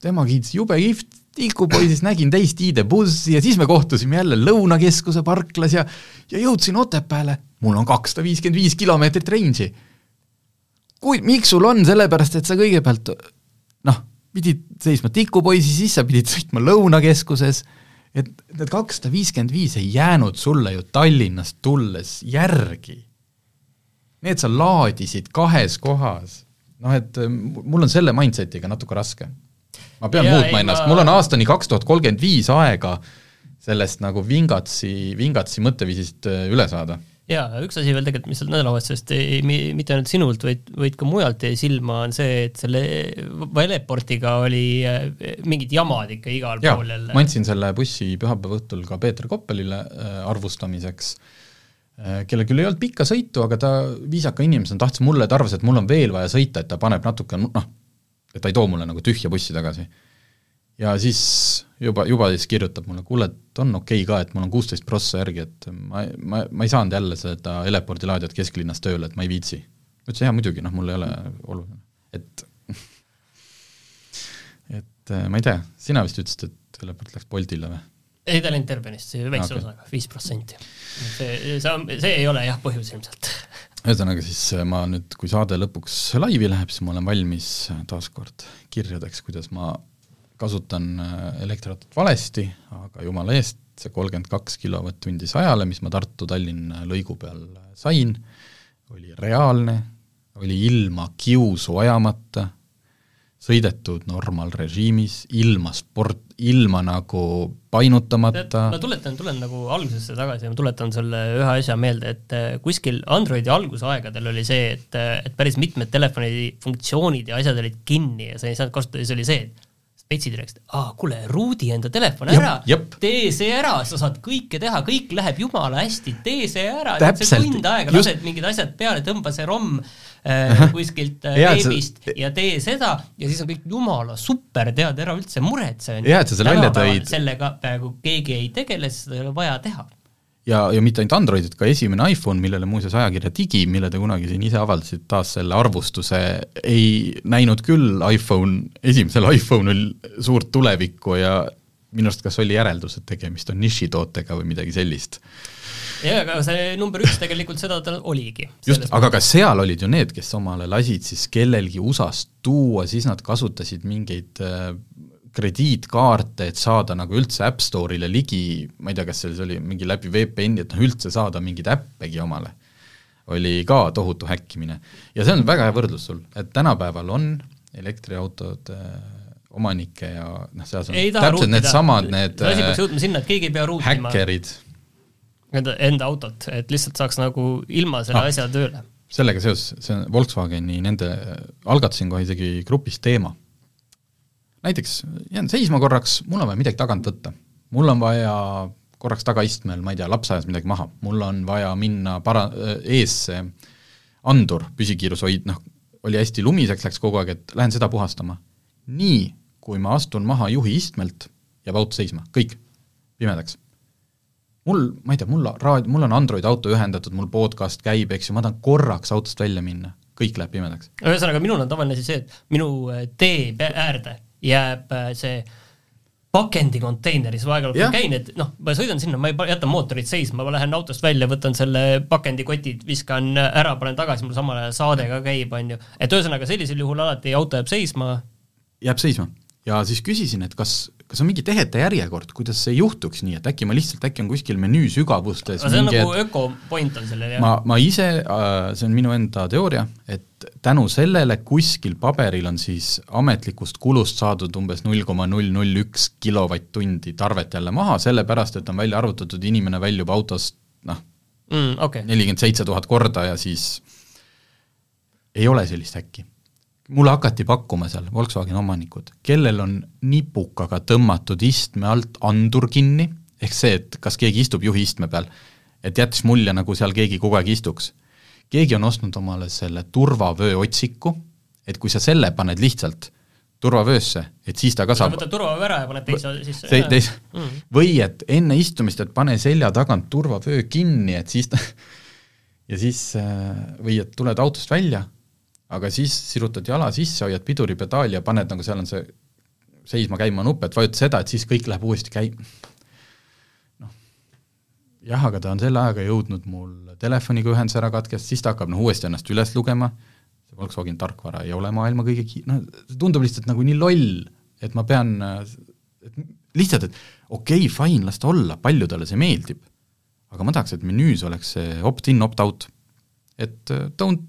tema kiitis jube kihvt tikupoisis nägin teist ID-bussi ja siis me kohtusime jälle Lõunakeskuse parklas ja ja jõudsin Otepääle, mul on kakssada viiskümmend viis kilomeetrit range'i. kui, miks sul on, sellepärast et sa kõigepealt noh, pidid seisma tikupoisi, siis sa pidid sõitma Lõunakeskuses, et need kakssada viiskümmend viis ei jäänud sulle ju Tallinnast tulles järgi. Need sa laadisid kahes kohas. noh, et mul on selle mindsetiga natuke raske. Ma pean ja, muutma ennast ma..., mul on aastani kaks tuhat kolmkümmend viis aega sellest nagu vingatsi, vingatsi mõtteviisist äh, üle saada jaa, üks asi veel tegelikult, mis sealt nädalavahetusest ei, mitte ainult sinult, vaid, vaid ka mujalt jäi silma, on see, et selle Veleportiga oli äh, mingid jamad ikka igal ja, pool jälle. ma andsin selle bussi pühapäeva õhtul ka Peeter Koppelile äh, arvustamiseks kellel küll ei olnud pikka sõitu, aga ta viisaka inimesena tahtis mulle, ta arvas, et mul on veel vaja sõita, et ta paneb natuke noh, et ta ei too mulle nagu tühja bussi tagasi ja siis juba, juba siis kirjutab mulle, kuule, et on okei okay ka, et mul on kuusteist prossa järgi, et ma, ma, ma ei saanud jälle seda Eleporti laadijat kesklinnas tööle, et ma ei viitsi. ma ütlesin, jaa muidugi, noh, mul ei ole oluline, et <laughs> et äh, ma ei tea, sina vist ütlesid, et Eleport läks Boltile või? ei, ta läinud Terbenist, väikse okay. osaga, viis protsenti. see, see, see ei ole jah põhjus ilmselt ühesõnaga siis äh, ma nüüd, kui saade lõpuks laivi läheb, siis ma olen valmis äh, taaskord kirjadeks, kuidas ma kasutan äh, elektriautot valesti, aga jumala eest, see kolmkümmend kaks kilovatt-tundi sajale, mis ma Tartu-Tallinna lõigu peal sain, oli reaalne, oli ilma kiusu ajamata, sõidetud normaalrežiimis, ilma sport, ilma nagu painutamata. ma tuletan, tulen nagu algusesse tagasi ja ma tuletan sulle ühe asja meelde, et äh, kuskil Androidi algusaegadel oli see, et, äh, et päris mitmed telefoni funktsioonid ja asjad olid kinni ja sa ei saanud kasutada ja see oli see, et spetsid rääkisid, aa kuule, ruudi enda telefon ära, tee see ära, sa saad kõike teha, kõik läheb jumala hästi, tee see ära, see tund aega just... lased mingid asjad peale, tõmba see ROM äh, kuskilt äh, veebist see... ja tee seda ja siis on kõik jumala super, tead, ära üldse muretse. hea, et sa selle välja tõid. sellega peaaegu keegi ei tegele, sest seda ei ole vaja teha ja, ja mitte ainult Androidid, ka esimene iPhone, millele muuseas ajakirja Digi, mille te kunagi siin ise avaldasite, taas selle arvustuse, ei näinud küll iPhone, esimesel iPhone'il suurt tulevikku ja minu arust kas oli järeldus, et tegemist on nišitootega või midagi sellist jaa, aga see number üks tegelikult seda ta oligi. just, aga ka seal olid ju need, kes omale lasid siis kellelgi USA-st tuua, siis nad kasutasid mingeid äh, krediitkaarte, et saada nagu üldse App Store'ile ligi, ma ei tea, kas see oli mingi läbi VPN-i, et noh, üldse saada mingeid äppegi omale, oli ka tohutu häkkimine. ja see on väga hea võrdlus sul, et tänapäeval on elektriautode äh, omanikke ja noh, seal on täpselt needsamad need see asi peaks jõudma sinna, et keegi ei pea ruutima häkkerid. Enda, enda autot, et lihtsalt saaks nagu ilma selle ah, asja tööle. sellega seoses, see on Volkswageni, nende, algatasin kohe isegi grupis teema näiteks jään seisma korraks, mul on vaja midagi tagant võtta. mul on vaja korraks tagaistmel, ma ei tea, laps ajas midagi maha, mul on vaja minna para-, ees see andur, püsikiirushoid, noh, oli hästi lumiseks, läks kogu aeg, et lähen seda puhastama. nii, kui ma astun maha juhi istmelt, jääb auto seisma, kõik, pimedaks. mul, ma ei tea, mul raad-, mul on Android auto ühendatud, mul podcast käib, eks ju, ma tahan korraks autost välja minna, kõik läheb pimedaks. ühesõnaga, minul on tavaline siis see, et minu tee äärde jääb äh, see pakendi konteineris, aeg-ajalt kui käin, et noh, ma sõidan sinna, ma ei jäta mootorit seisma, ma lähen autost välja, võtan selle pakendikotid, viskan ära, panen tagasi, mul samal ajal saade ka käib, on ju. et ühesõnaga sellisel juhul alati auto jääb seisma. jääb seisma ja siis küsisin, et kas kas on mingi tehete järjekord, kuidas see juhtuks nii, et äkki ma lihtsalt, äkki on kuskil menüü sügavustes aga see on nagu öko point on sellel, jah? ma, ma ise, äh, see on minu enda teooria, et tänu sellele kuskil paberil on siis ametlikust kulust saadud umbes null koma null null üks kilovatt-tundi tarvet jälle maha, sellepärast et on välja arvutatud, inimene väljub autost noh mm,, nelikümmend seitse tuhat korda ja siis ei ole sellist häkki mulle hakati pakkuma seal Volkswageni omanikud, kellel on nipukaga tõmmatud istme alt andur kinni, ehk see, et kas keegi istub juhi istme peal, et jättis mulje, nagu seal keegi kogu aeg istuks. keegi on ostnud omale selle turvavöö otsiku, et kui sa selle paned lihtsalt turvavöösse, et siis ta ka saab võtad turvavöö ära ja paned teise sisse see, teis, mm. või et enne istumist, et pane selja tagant turvavöö kinni, et siis ta <laughs> ja siis või et tuled autost välja aga siis sirutad jala sisse, hoiad piduripedaali ja paned nagu seal on see seisma käima nupp, et vajutad seda, et siis kõik läheb uuesti käi-, noh, jah, aga ta on selle ajaga jõudnud mul telefoniga ühendus ära katkestada, siis ta hakkab noh, uuesti ennast üles lugema, see Volkswageni tarkvara ei ole maailma kõige ki-, noh, see tundub lihtsalt nagu nii loll, et ma pean, et lihtsalt, et okei okay,, fine, las ta olla, paljudele see meeldib. aga ma tahaks, et menüüs oleks see opt-in, opt-out. et uh, don't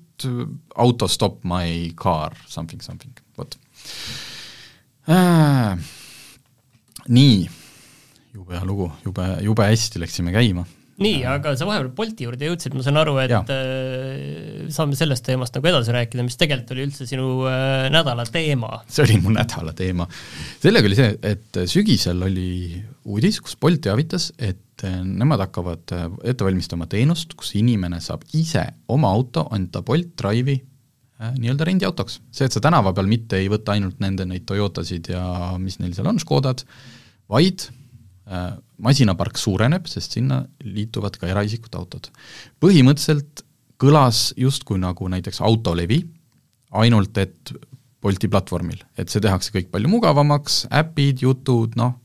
auto stop my car, something, something, vot äh,. nii, jube hea lugu, jube, jube hästi läksime käima nii, aga sa vahepeal Bolti juurde jõudsid, ma saan aru, et ja. Äh, saame sellest teemast nagu edasi rääkida, mis tegelikult oli üldse sinu äh, nädala teema. see oli mu nädala teema. sellega oli see, et sügisel oli uudis, kus Bolt teavitas, et äh, nemad hakkavad äh, ette valmistama teenust, kus inimene saab ise oma auto anda Bolt Drive'i äh, nii-öelda rendiautoks. see, et sa tänava peal mitte ei võta ainult nende neid Toyotasid ja mis neil seal on, Škodad, vaid Äh, masinapark suureneb, sest sinna liituvad ka eraisikute autod. põhimõtteliselt kõlas justkui nagu näiteks autolevi, ainult et Bolti platvormil, et see tehakse kõik palju mugavamaks, äpid, jutud, noh,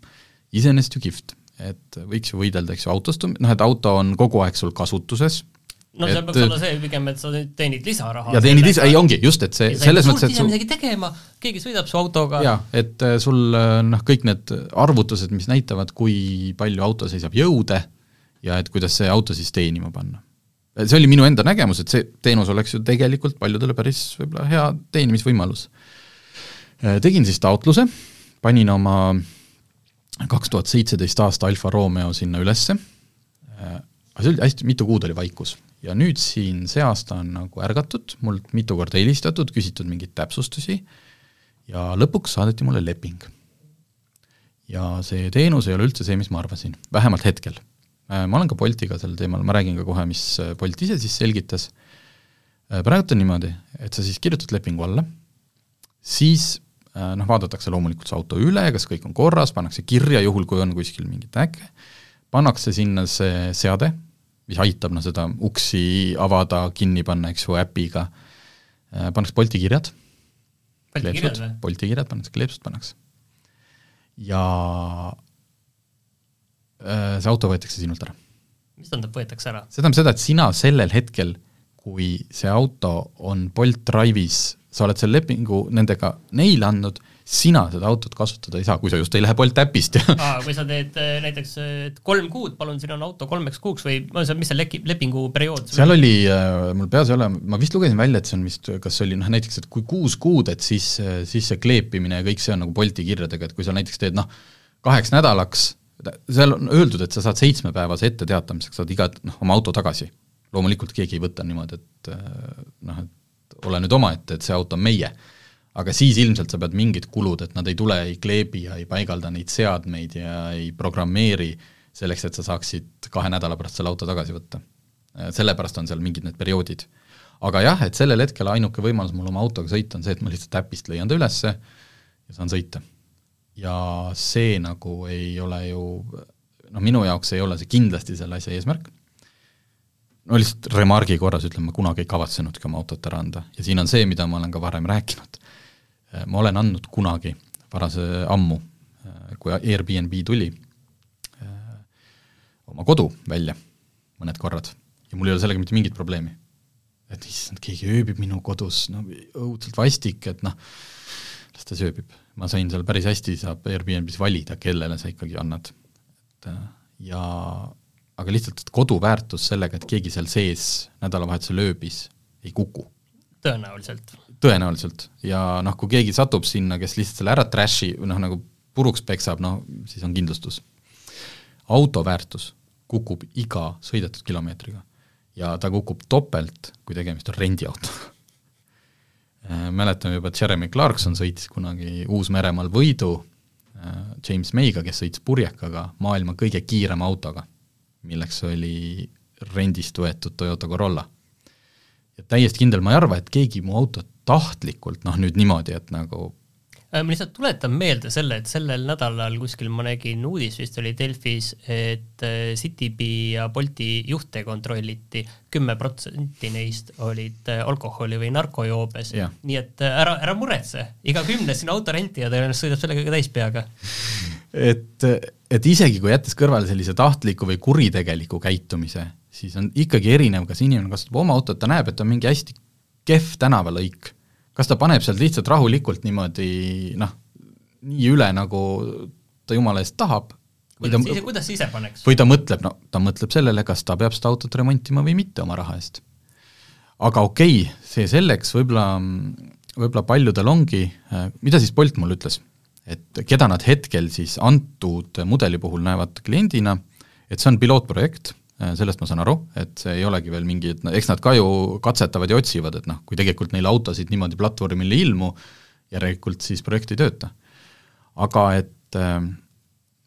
iseenesest ju kihvt. et võiks ju võidelda, eks ju, autostum-, noh et auto on kogu aeg sul kasutuses, no et, peaks olla see pigem, et sa teenid lisaraha. ja teenid lisa, ei ongi, just, et see selles mõttes, et sul midagi tegema, keegi sõidab su autoga. jaa, et äh, sul äh, noh, kõik need arvutused, mis näitavad, kui palju auto seisab jõude ja et kuidas see auto siis teenima panna. See oli minu enda nägemus, et see teenus oleks ju tegelikult paljudele päris võib-olla hea teenimisvõimalus. Tegin siis taotluse, panin oma kaks tuhat seitseteist aasta Alfa Romeo sinna ülesse, aga see oli hästi, mitu kuud oli vaikus ja nüüd siin see aasta on nagu ärgatud, mult mitu korda helistatud, küsitud mingeid täpsustusi ja lõpuks saadeti mulle leping. ja see teenus ei ole üldse see, mis ma arvasin, vähemalt hetkel. Äh, ma olen ka Boltiga sel teemal, ma räägin ka kohe, mis äh, Bolt ise siis selgitas, äh, praegu on niimoodi, et sa siis kirjutad lepingu alla, siis noh, vaadatakse loomulikult see auto üle, kas kõik on korras, pannakse kirja, juhul kui on kuskil mingit äkke, pannakse sinna see seade, mis aitab noh, seda uksi avada, kinni panna, eks ju, äpiga, pannakse Bolti kirjad, kleepsud, Bolti kirjad pannakse, kleepsud pannakse. ja see auto võetakse sinult ära. mis tähendab, võetakse ära? see tähendab seda, et sina sellel hetkel, kui see auto on Bolt Drive'is, sa oled selle lepingu nendega neile andnud sina seda autot kasutada ei saa, kui sa just ei lähe Bolt äpist <laughs> Aa, kui sa teed äh, näiteks, et kolm kuud, palun, siin on auto kolmeks kuuks või ma ei tea, mis see leki-, lepinguperiood seal oli äh,, mul peas ei ole, ma vist lugesin välja, et see on vist, kas oli noh, näiteks et kui kuus kuud, et siis, siis see kleepimine ja kõik see on nagu Bolti kirjadega, et kui sa näiteks teed noh, kaheks nädalaks, seal on öeldud, et sa saad seitsmepäevase etteteatamiseks, saad iga, noh, oma auto tagasi. loomulikult keegi ei võta niimoodi, et äh, noh, et ole nüüd omaette, et see auto on meie aga siis ilmselt sa pead mingid kulud, et nad ei tule, ei kleebi ja ei paigalda neid seadmeid ja ei programmeeri selleks, et sa saaksid kahe nädala pärast selle auto tagasi võtta. sellepärast on seal mingid need perioodid. aga jah, et sellel hetkel ainuke võimalus mul oma autoga sõita on see, et ma lihtsalt äpist leian ta ülesse ja saan sõita. Ja see nagu ei ole ju noh, minu jaoks ei ole see kindlasti selle asja eesmärk, no lihtsalt remargi korras ütlen, ma kunagi ei kavatsenudki oma autot ära anda. Ja siin on see, mida ma olen ka varem rääkinud. Ma olen andnud kunagi, varase ammu, kui Airbnb tuli, oma kodu välja mõned korrad. Ja mul ei ole sellega mitte mingit probleemi. et issand, keegi ööbib minu kodus, no õudselt vastik, et noh, las ta sööbib. ma sain seal päris hästi, saab Airbnb-s valida, kellele sa ikkagi annad. et ja aga lihtsalt, et kodu väärtus sellega, et keegi seal sees nädalavahetusel ööbis, ei kuku. tõenäoliselt tõenäoliselt, ja noh, kui keegi satub sinna, kes lihtsalt selle ära trash'i, noh nagu puruks peksab, no siis on kindlustus. auto väärtus kukub iga sõidetud kilomeetriga ja ta kukub topelt, kui tegemist on rendiautoga äh, mäletame juba, Jeremy Clarkson sõitis kunagi Uus-Meremaal võidu äh, James Mayga, kes sõitis purjekaga maailma kõige kiirema autoga, milleks oli rendist võetud Toyota Corolla. ja täiesti kindel, ma ei arva, et keegi mu autot tahtlikult noh, nüüd niimoodi, et nagu äh, ma lihtsalt tuletan meelde selle, et sellel nädalal kuskil ma nägin uudis, vist oli Delfis, et äh, Citybee ja Bolti juhte kontrolliti, kümme protsenti neist olid äh, alkoholi või narkojoobes, nii et ära, ära muretse, iga kümnes sinu auto rentija tõenäoliselt sõidab sellega ka täis peaga. et, et isegi kui jättes kõrvale sellise tahtliku või kuritegeliku käitumise, siis on ikkagi erinev, kas inimene kasutab oma autot, ta näeb, et on mingi hästi kehv tänavalõik, kas ta paneb sealt lihtsalt rahulikult niimoodi noh, nii üle, nagu ta jumala eest tahab, või ta, kuidas, kuidas ise paneks? või ta mõtleb, no ta mõtleb sellele, kas ta peab seda autot remontima või mitte oma raha eest. aga okei okay,, see selleks, võib-olla, võib-olla paljudel ongi, mida siis Bolt mulle ütles, et keda nad hetkel siis antud mudeli puhul näevad kliendina, et see on pilootprojekt, sellest ma saan aru, et see ei olegi veel mingi, et eks nad ka ju katsetavad ja otsivad, et noh, kui tegelikult neil autosid niimoodi platvormile ei ilmu, järelikult siis projekt ei tööta. aga et äh,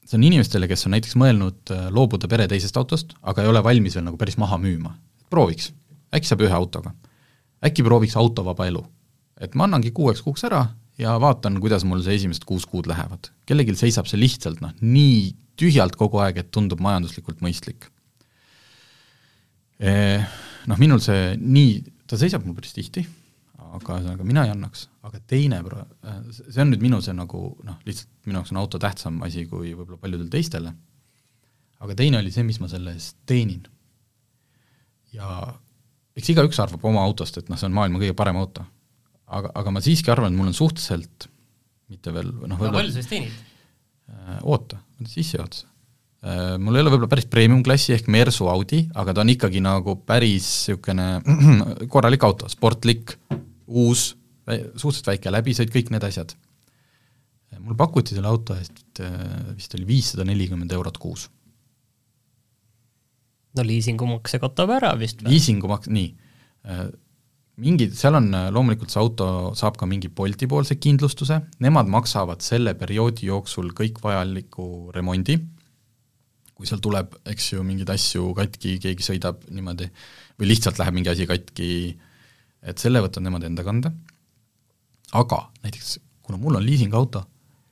see on inimestele, kes on näiteks mõelnud äh, loobuda pere teisest autost, aga ei ole valmis veel nagu päris maha müüma. prooviks, äkki saab ühe autoga. äkki prooviks autovaba elu. et ma annangi kuueks kuuks ära ja vaatan, kuidas mul see esimesed kuus kuud lähevad. kellelgi seisab see lihtsalt noh, nii tühjalt kogu aeg, et tundub majanduslikult mõistlik. Eh, noh, minul see nii, ta seisab mul päris tihti, aga ühesõnaga mina ei annaks, aga teine pro-, äh, see on nüüd minu see nagu noh, lihtsalt minu jaoks on auto tähtsam asi kui võib-olla paljudele teistele, aga teine oli see, mis ma selle eest teenin. ja eks igaüks arvab oma autost, et noh, see on maailma kõige parem auto. aga, aga ma siiski arvan, et mul on suhteliselt mitte veel noh, võib-olla palju sa siis teenid? Äh, oota, sissejuhatus Äh, mul ei ole võib-olla päris premium-klassi ehk Mersu Audi, aga ta on ikkagi nagu päris niisugune <clears throat> korralik auto, sportlik, uus, suhteliselt väike läbisõit, kõik need asjad. Äh, mul pakuti selle auto eest äh, vist oli viissada nelikümmend eurot kuus. no liisingumaks see katab ära vist või? liisingumaks, nii, mingid, seal on loomulikult see auto saab ka mingi Bolti poolse kindlustuse, nemad maksavad selle perioodi jooksul kõik vajaliku remondi kui seal tuleb, eks ju, mingeid asju katki, keegi sõidab niimoodi või lihtsalt läheb mingi asi katki, et selle võtavad nemad enda kanda, aga näiteks kuna mul on liisingauto,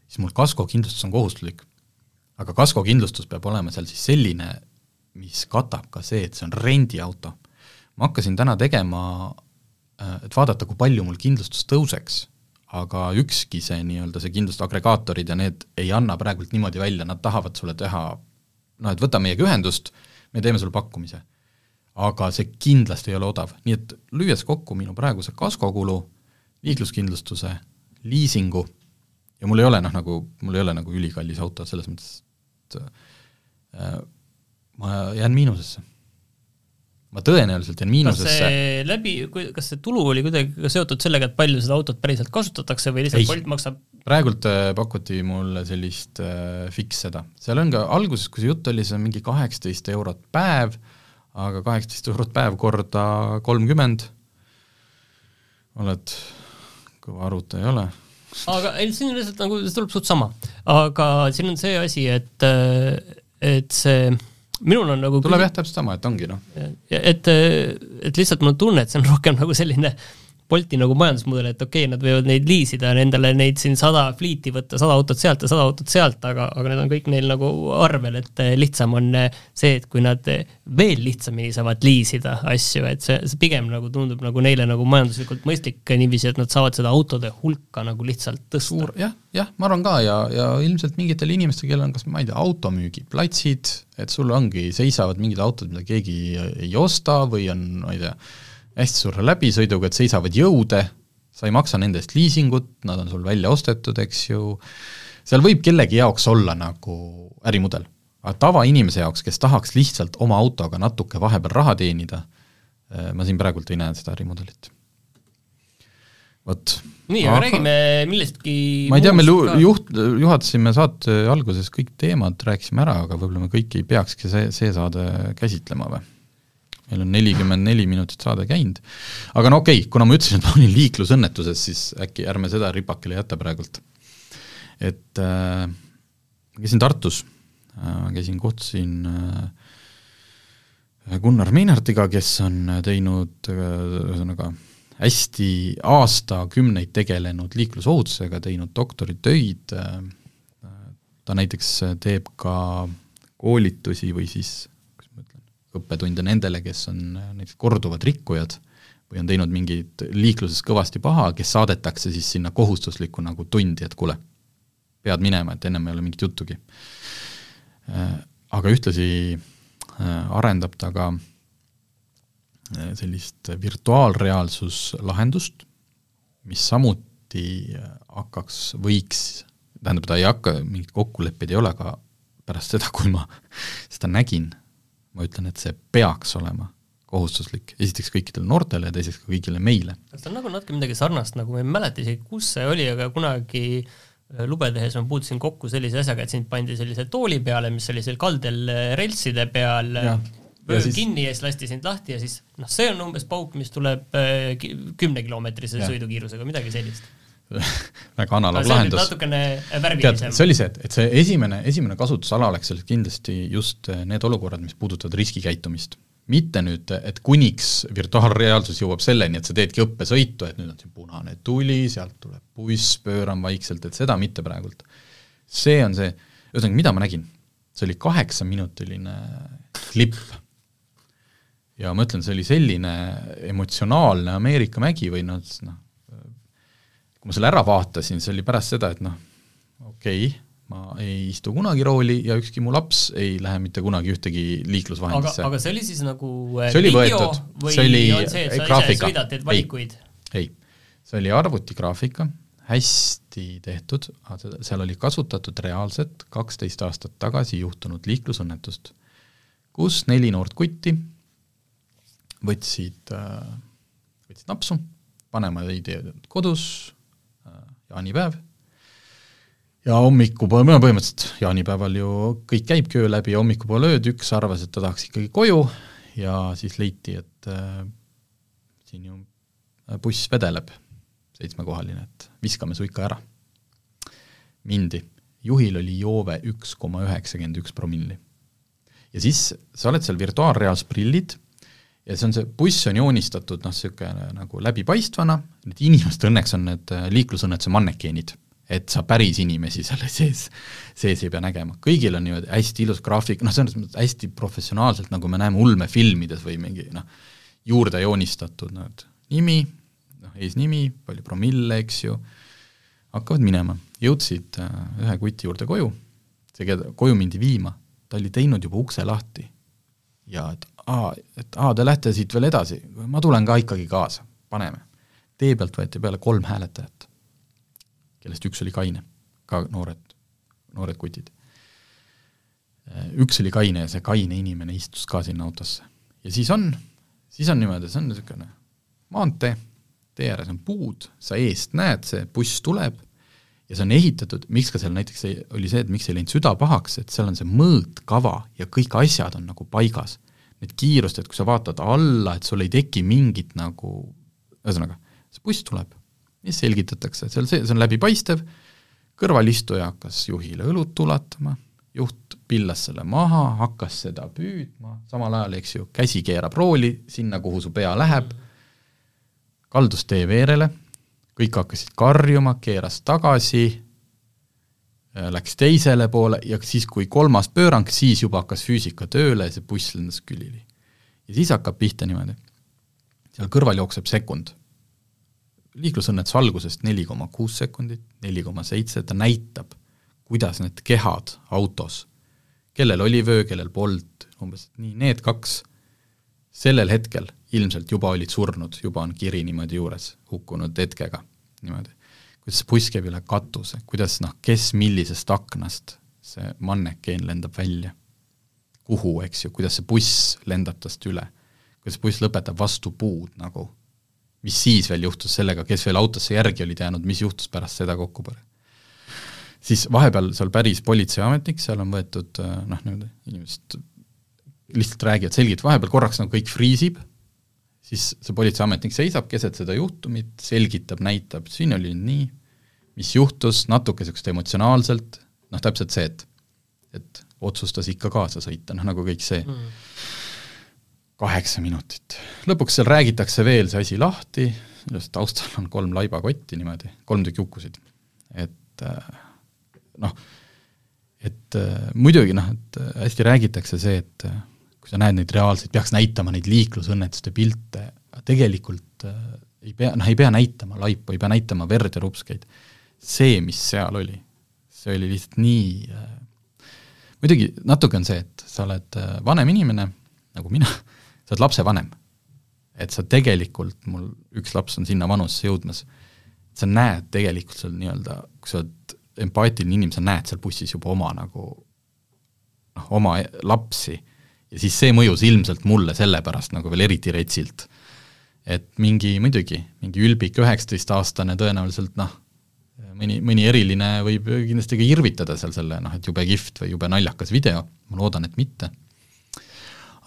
siis mul kaskokindlustus on kohustuslik. aga kaskokindlustus peab olema seal siis selline, mis katab ka see, et see on rendiauto. ma hakkasin täna tegema, äh, et vaadata, kui palju mul kindlustus tõuseks, aga ükski see nii-öelda, see kindlustusagregaatorid ja need ei anna praegult niimoodi välja, nad tahavad sulle teha noh, et võta meiega ühendust, me teeme sulle pakkumise. aga see kindlasti ei ole odav, nii et lüües kokku minu praeguse kaskokulu, liikluskindlustuse, liisingu ja mul ei ole noh, nagu, mul ei ole nagu ülikallis auto selles mõttes, et äh, ma jään miinusesse ma tõenäoliselt jään miinusesse. läbi, kas see tulu oli kuidagi seotud sellega, et palju seda autot päriselt kasutatakse või lihtsalt Bolt maksab? Praegult äh, pakuti mulle sellist äh, fix seda, seal on ka alguses, kui see jutt oli, see on mingi kaheksateist eurot päev, aga kaheksateist eurot päev korda kolmkümmend, oled, kõva arvutaja ei ole aga ei, siin on lihtsalt nagu, see tuleb suht sama. aga siin on see asi, et, äh, et see minul on nagu tuleb jah, täpselt sama, et ongi noh. et, et lihtsalt mul on tunne, et see on rohkem nagu selline Bolti nagu majandusmudel, et okei okay,, nad võivad neid liisida, nendele neid siin sada fliiti võtta, sada autot sealt ja sada autot sealt, aga, aga need on kõik neil nagu arvel, et lihtsam on see, et kui nad veel lihtsamini saavad liisida asju, et see, see pigem nagu tundub nagu neile nagu majanduslikult mõistlik niiviisi, et nad saavad seda autode hulka nagu lihtsalt tõsta. jah, jah, ma arvan ka ja, ja ilmselt mingitel inimestel, kellel on kas ma ei tea, automüügiplatsid, et sul ongi, seisavad mingid autod, mida keegi ei osta või on, ma ei tea, hästi suure läbisõiduga, et seisavad jõude, sa ei maksa nende eest liisingut, nad on sul välja ostetud, eks ju, seal võib kellegi jaoks olla nagu ärimudel. aga tavainimese jaoks, kes tahaks lihtsalt oma autoga natuke vahepeal raha teenida, eh, ma siin praegult ei näe seda ärimudelit. vot. nii, aga räägime millestki ma ei tea, me juht, juhatasime saate alguses kõik teemad, rääkisime ära, aga võib-olla me kõiki ei peakski see, see saade käsitlema või? Meil on nelikümmend neli minutit saade käinud. aga no okei okay,, kuna ma ütlesin, et ma olin liiklusõnnetuses, siis äkki ärme seda ripakile jäta praegult. et äh, käisin Tartus äh,, käisin, kohtusin äh, Gunnar Meinartiga, kes on teinud äh, ühesõnaga äh, hästi aastakümneid tegelenud liiklusohutusega, teinud doktoritöid äh,, ta näiteks teeb ka koolitusi või siis õppetunde nendele, kes on äh, näiteks korduvad rikkujad või on teinud mingit liikluses kõvasti paha, kes saadetakse siis sinna kohustuslikku nagu tundi, et kuule, pead minema, et ennem ei ole mingit juttugi. Äh, aga ühtlasi äh, arendab ta ka sellist virtuaalreaalsuslahendust, mis samuti hakkaks, võiks, tähendab, ta ei hakka, mingeid kokkuleppeid ei ole, aga pärast seda, kui ma <laughs> seda nägin, ma ütlen, et see peaks olema kohustuslik, esiteks kõikidele noortele ja teiseks ka kõigile meile. see on nagu natuke midagi sarnast, nagu ma ei mäleta isegi, kus see oli, aga kunagi äh, lube tehes ma puutusin kokku sellise asjaga, et sind pandi sellise tooli peale, mis oli seal kaldel äh, reltside peal, vöö siis... kinni ja siis lasti sind lahti ja siis noh, see on umbes pauk, mis tuleb äh, kümnekilomeetrise sõidukiirusega, midagi sellist <laughs> väga analoog lahendus. natukene värvilisem. see oli see, et, et see esimene, esimene kasutusala oleks kindlasti just need olukorrad, mis puudutavad riskikäitumist mitte nüüd, et kuniks virtuaalreaalsus jõuab selleni, et sa teedki õppesõitu, et nüüd on siin punane tuli, sealt tuleb buss, pööran vaikselt, et seda mitte praegult. see on see, ühesõnaga, mida ma nägin? see oli kaheksaminutiline klipp. ja ma ütlen, see oli selline emotsionaalne Ameerika mägi või noh, noh, kui ma selle ära vaatasin, see oli pärast seda, et noh, okei okay,, ma ei istu kunagi rooli ja ükski mu laps ei lähe mitte kunagi ühtegi liiklusvahendisse. aga, see oli siis nagu äh, see oli võetud, see oli see, sa graafika. valikuid? ei, see oli arvutigraafika, hästi tehtud, seal oli kasutatud reaalset kaksteist aastat tagasi juhtunud liiklusõnnetust, kus neli noort kutti võtsid, äh, võtsid napsu, vanemad ei tee kodus, äh, jaanipäev ja hommikupoole, no põhimõtteliselt jaanipäeval ju kõik käibki öö läbi ja hommikupoole ööd, üks arvas, et ta tahaks ikkagi koju ja siis leiti, et äh, siin ju äh, buss vedeleb, seitsmekohaline, et viskame su ikka ära. mindi, juhil oli joove üks koma üheksakümmend üks promilli. ja siis sa oled seal virtuaalreaalsus prillid ja see on see, buss on joonistatud noh, niisugune nagu läbipaistvana, need inimesed õnneks on need äh, liiklusõnnetuse mannekeenid et sa päris inimesi selle sees, sees ei pea nägema. kõigil on niimoodi hästi ilus graafik, noh, selles mõttes hästi professionaalselt, nagu me näeme ulmefilmides või mingi noh, juurde joonistatud noh, et nimi, noh, eesnimi, palju promille, eks ju, hakkavad minema. jõudsid äh, ühe kuti juurde koju, see, keda koju mindi viima, ta oli teinud juba ukse lahti. ja et aa, et aa, te lähete siit veel edasi, ma tulen ka ikkagi kaasa, paneme. tee pealt võeti peale kolm hääletajat kellest üks oli kaine, ka noored, noored kutid. Üks oli kaine ja see kaine inimene istus ka sinna autosse. ja siis on, siis on niimoodi, see on niisugune maantee, tee ääres on puud, sa eest näed, see buss tuleb ja see on ehitatud, miks ka seal näiteks ei, oli see, et miks ei läinud süda pahaks, et seal on see mõõtkava ja kõik asjad on nagu paigas. Need kiirused, et kui sa vaatad alla, et sul ei teki mingit nagu, ühesõnaga, see buss tuleb mis selgitatakse, seal see, see on läbipaistev, kõrvalistuja hakkas juhile õlut ulatama, juht pillas selle maha, hakkas seda püüdma, samal ajal, eks ju, käsi keerab rooli sinna, kuhu su pea läheb, kaldus tee veerele, kõik hakkasid karjuma, keeras tagasi, läks teisele poole ja siis, kui kolmas pöörang, siis juba hakkas füüsika tööle ja see buss lendas külili. ja siis hakkab pihta niimoodi, seal kõrval jookseb sekund liiklusõnnetuse algusest neli koma kuus sekundit, neli koma seitse, ta näitab, kuidas need kehad autos, kellel oli vöö, kellel polnud, umbes nii, need kaks sellel hetkel ilmselt juba olid surnud, juba on kiri niimoodi juures, hukkunud hetkega, niimoodi. Kuidas buss käib üle katuse, kuidas noh, kes millisest aknast see mannekeen lendab välja, kuhu, eks ju, kuidas see buss lendab tast üle, kuidas buss lõpetab vastu puud nagu. Mis siis veel juhtus sellega, kes veel autosse järgi olid jäänud, mis juhtus pärast seda kokkupõrre. siis vahepeal seal päris politseiametnik, seal on võetud noh, niimoodi inimesed lihtsalt räägivad, selgelt vahepeal korraks nagu kõik friisib, siis see politseiametnik seisab keset seda juhtumit, selgitab, näitab, siin oli nii, mis juhtus, natuke niisugust emotsionaalselt, noh täpselt see, et et otsustas ikka kaasa sõita, noh nagu kõik see mm kaheksa minutit. lõpuks seal räägitakse veel see asi lahti, sellest taustal on kolm laibakotti niimoodi, kolm tükki hukkusid. et äh, noh, et äh, muidugi noh, et äh, hästi räägitakse see, et kui sa näed neid reaalseid, peaks näitama neid liiklusõnnetuste pilte, tegelikult ei pea, noh ei pea näitama laipu, ei pea näitama verd ja rupskeid. see, mis seal oli, see oli lihtsalt nii muidugi natuke on see, et sa oled vanem inimene, nagu mina, sa oled lapsevanem. et sa tegelikult, mul üks laps on sinna vanusesse jõudmas, sa näed tegelikult seal nii-öelda, kui sa oled empaatiline inimene, sa näed seal bussis juba oma nagu noh, oma lapsi ja siis see mõjus ilmselt mulle sellepärast nagu veel eriti retsilt. et mingi, muidugi, mingi ülbik üheksateistaastane tõenäoliselt noh, mõni, mõni eriline võib kindlasti ka irvitada seal selle noh, et jube kihvt või jube naljakas video, ma loodan, et mitte.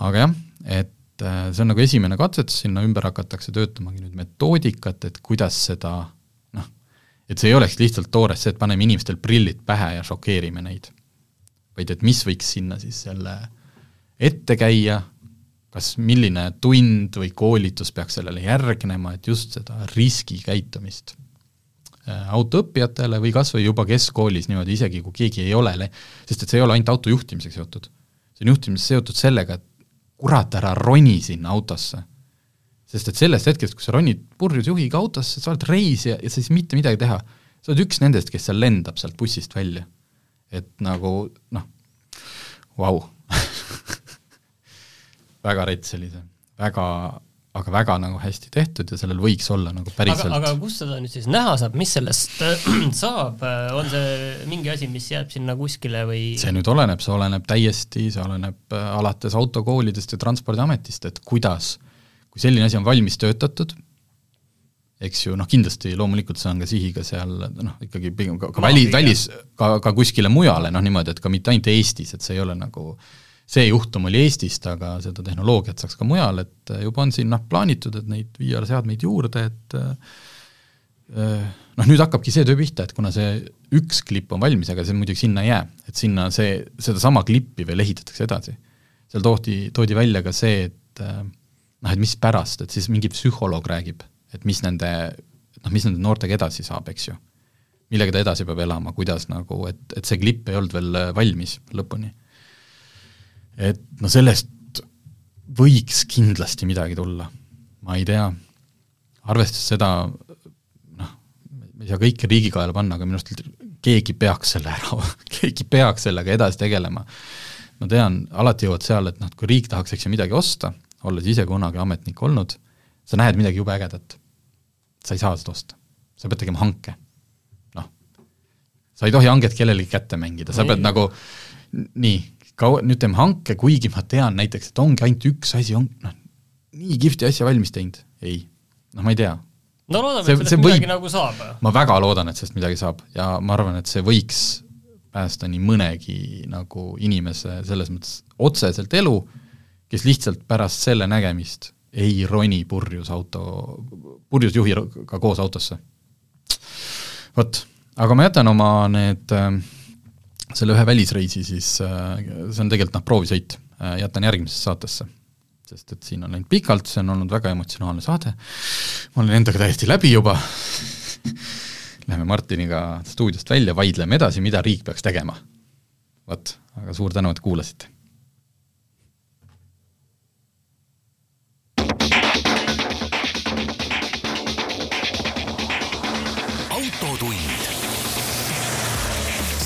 aga jah, et äh, see on nagu esimene katsetus, sinna ümber hakatakse töötamagi nüüd metoodikat, et kuidas seda noh, et see ei oleks lihtsalt toores see, et paneme inimestel prillid pähe ja šokeerime neid. vaid et mis võiks sinna siis selle ette käia, kas milline tund või koolitus peaks sellele järgnema, et just seda riskikäitumist äh, autoõppijatele või kas või juba keskkoolis niimoodi, isegi kui keegi ei ole, sest et see ei ole ainult auto juhtimisega seotud. see on juhtimisega seotud sellega, et kurat, ära roni sinna autosse. sest et sellest hetkest, kui sa ronid purjus juhiga autosse, sa oled reisija ja sa ei saa mitte midagi teha. sa oled üks nendest, kes seal lendab sealt bussist välja. et nagu noh, vau <laughs> väga rets see, väga, aga väga nagu hästi tehtud ja sellel võiks olla nagu päriselt. aga, aga kus seda nüüd siis näha saab, mis sellest äh, <clears throat> saab, on see mingi asi, mis jääb sinna kuskile või? see nüüd oleneb, see oleneb täiesti, see oleneb äh, alates autokoolidest ja Transpordiametist, et kuidas, kui selline asi on valmis töötatud, eks ju, noh kindlasti loomulikult see on ka sihiga seal noh, ikkagi pigem ka, ka väli, välis, ka, ka kuskile mujale, noh niimoodi, et ka mitte ainult Eestis, et see ei ole nagu äh, see juhtum oli Eestist, aga seda tehnoloogiat saaks ka mujal, et äh, juba on siin noh, plaanitud, et neid VR-seadmeid juurde, et äh, äh, noh, nüüd hakkabki see töö pihta, et kuna see üks klipp on valmis, aga see muidugi sinna ei jää, et sinna see, sedasama klippi veel ehitatakse edasi. seal toodi, toodi välja ka see, et noh, et mis pärast, et siis mingi psühholoog räägib, et mis nende, noh, mis nende noortega edasi saab, eks ju. millega ta edasi peab elama, kuidas nagu, et, et see klipp ei olnud veel valmis lõpuni et no sellest võiks kindlasti midagi tulla, ma ei tea, arvestades seda, noh, ei saa kõike riigi kaela panna, aga minu arust keegi peaks selle ära <laughs> keegi peaks sellega edasi tegelema. ma tean, alati jõuad seal, et noh, kui riik tahaks, eks ju, midagi osta, olles ise kunagi ametnik olnud, sa näed midagi jube ägedat. sa ei saa seda osta. sa pead tegema hanke. noh, sa ei tohi hanget kellelegi kätte mängida, sa pead nagu nii, kaua, nüüd teeme hanke, kuigi ma tean näiteks, et ongi ainult üks asi, on noh, nii kihvti asja valmis teinud, ei. noh, ma ei tea. no loodame, et sellest midagi võib, nagu saab. ma väga loodan, et sellest midagi saab ja ma arvan, et see võiks päästa nii mõnegi nagu inimese selles mõttes otseselt elu, kes lihtsalt pärast selle nägemist ei roni purjus auto, purjus juhiga koos autosse. vot, aga ma jätan oma need äh, selle ühe välisreisi, siis äh, see on tegelikult noh, proovisõit, äh, jätan järgmisesse saatesse. sest et siin on läinud pikalt, see on olnud väga emotsionaalne saade, ma olen endaga täiesti läbi juba <laughs> Läheme Martiniga stuudiost välja, vaidleme edasi, mida riik peaks tegema. vot, aga suur tänu, et kuulasite!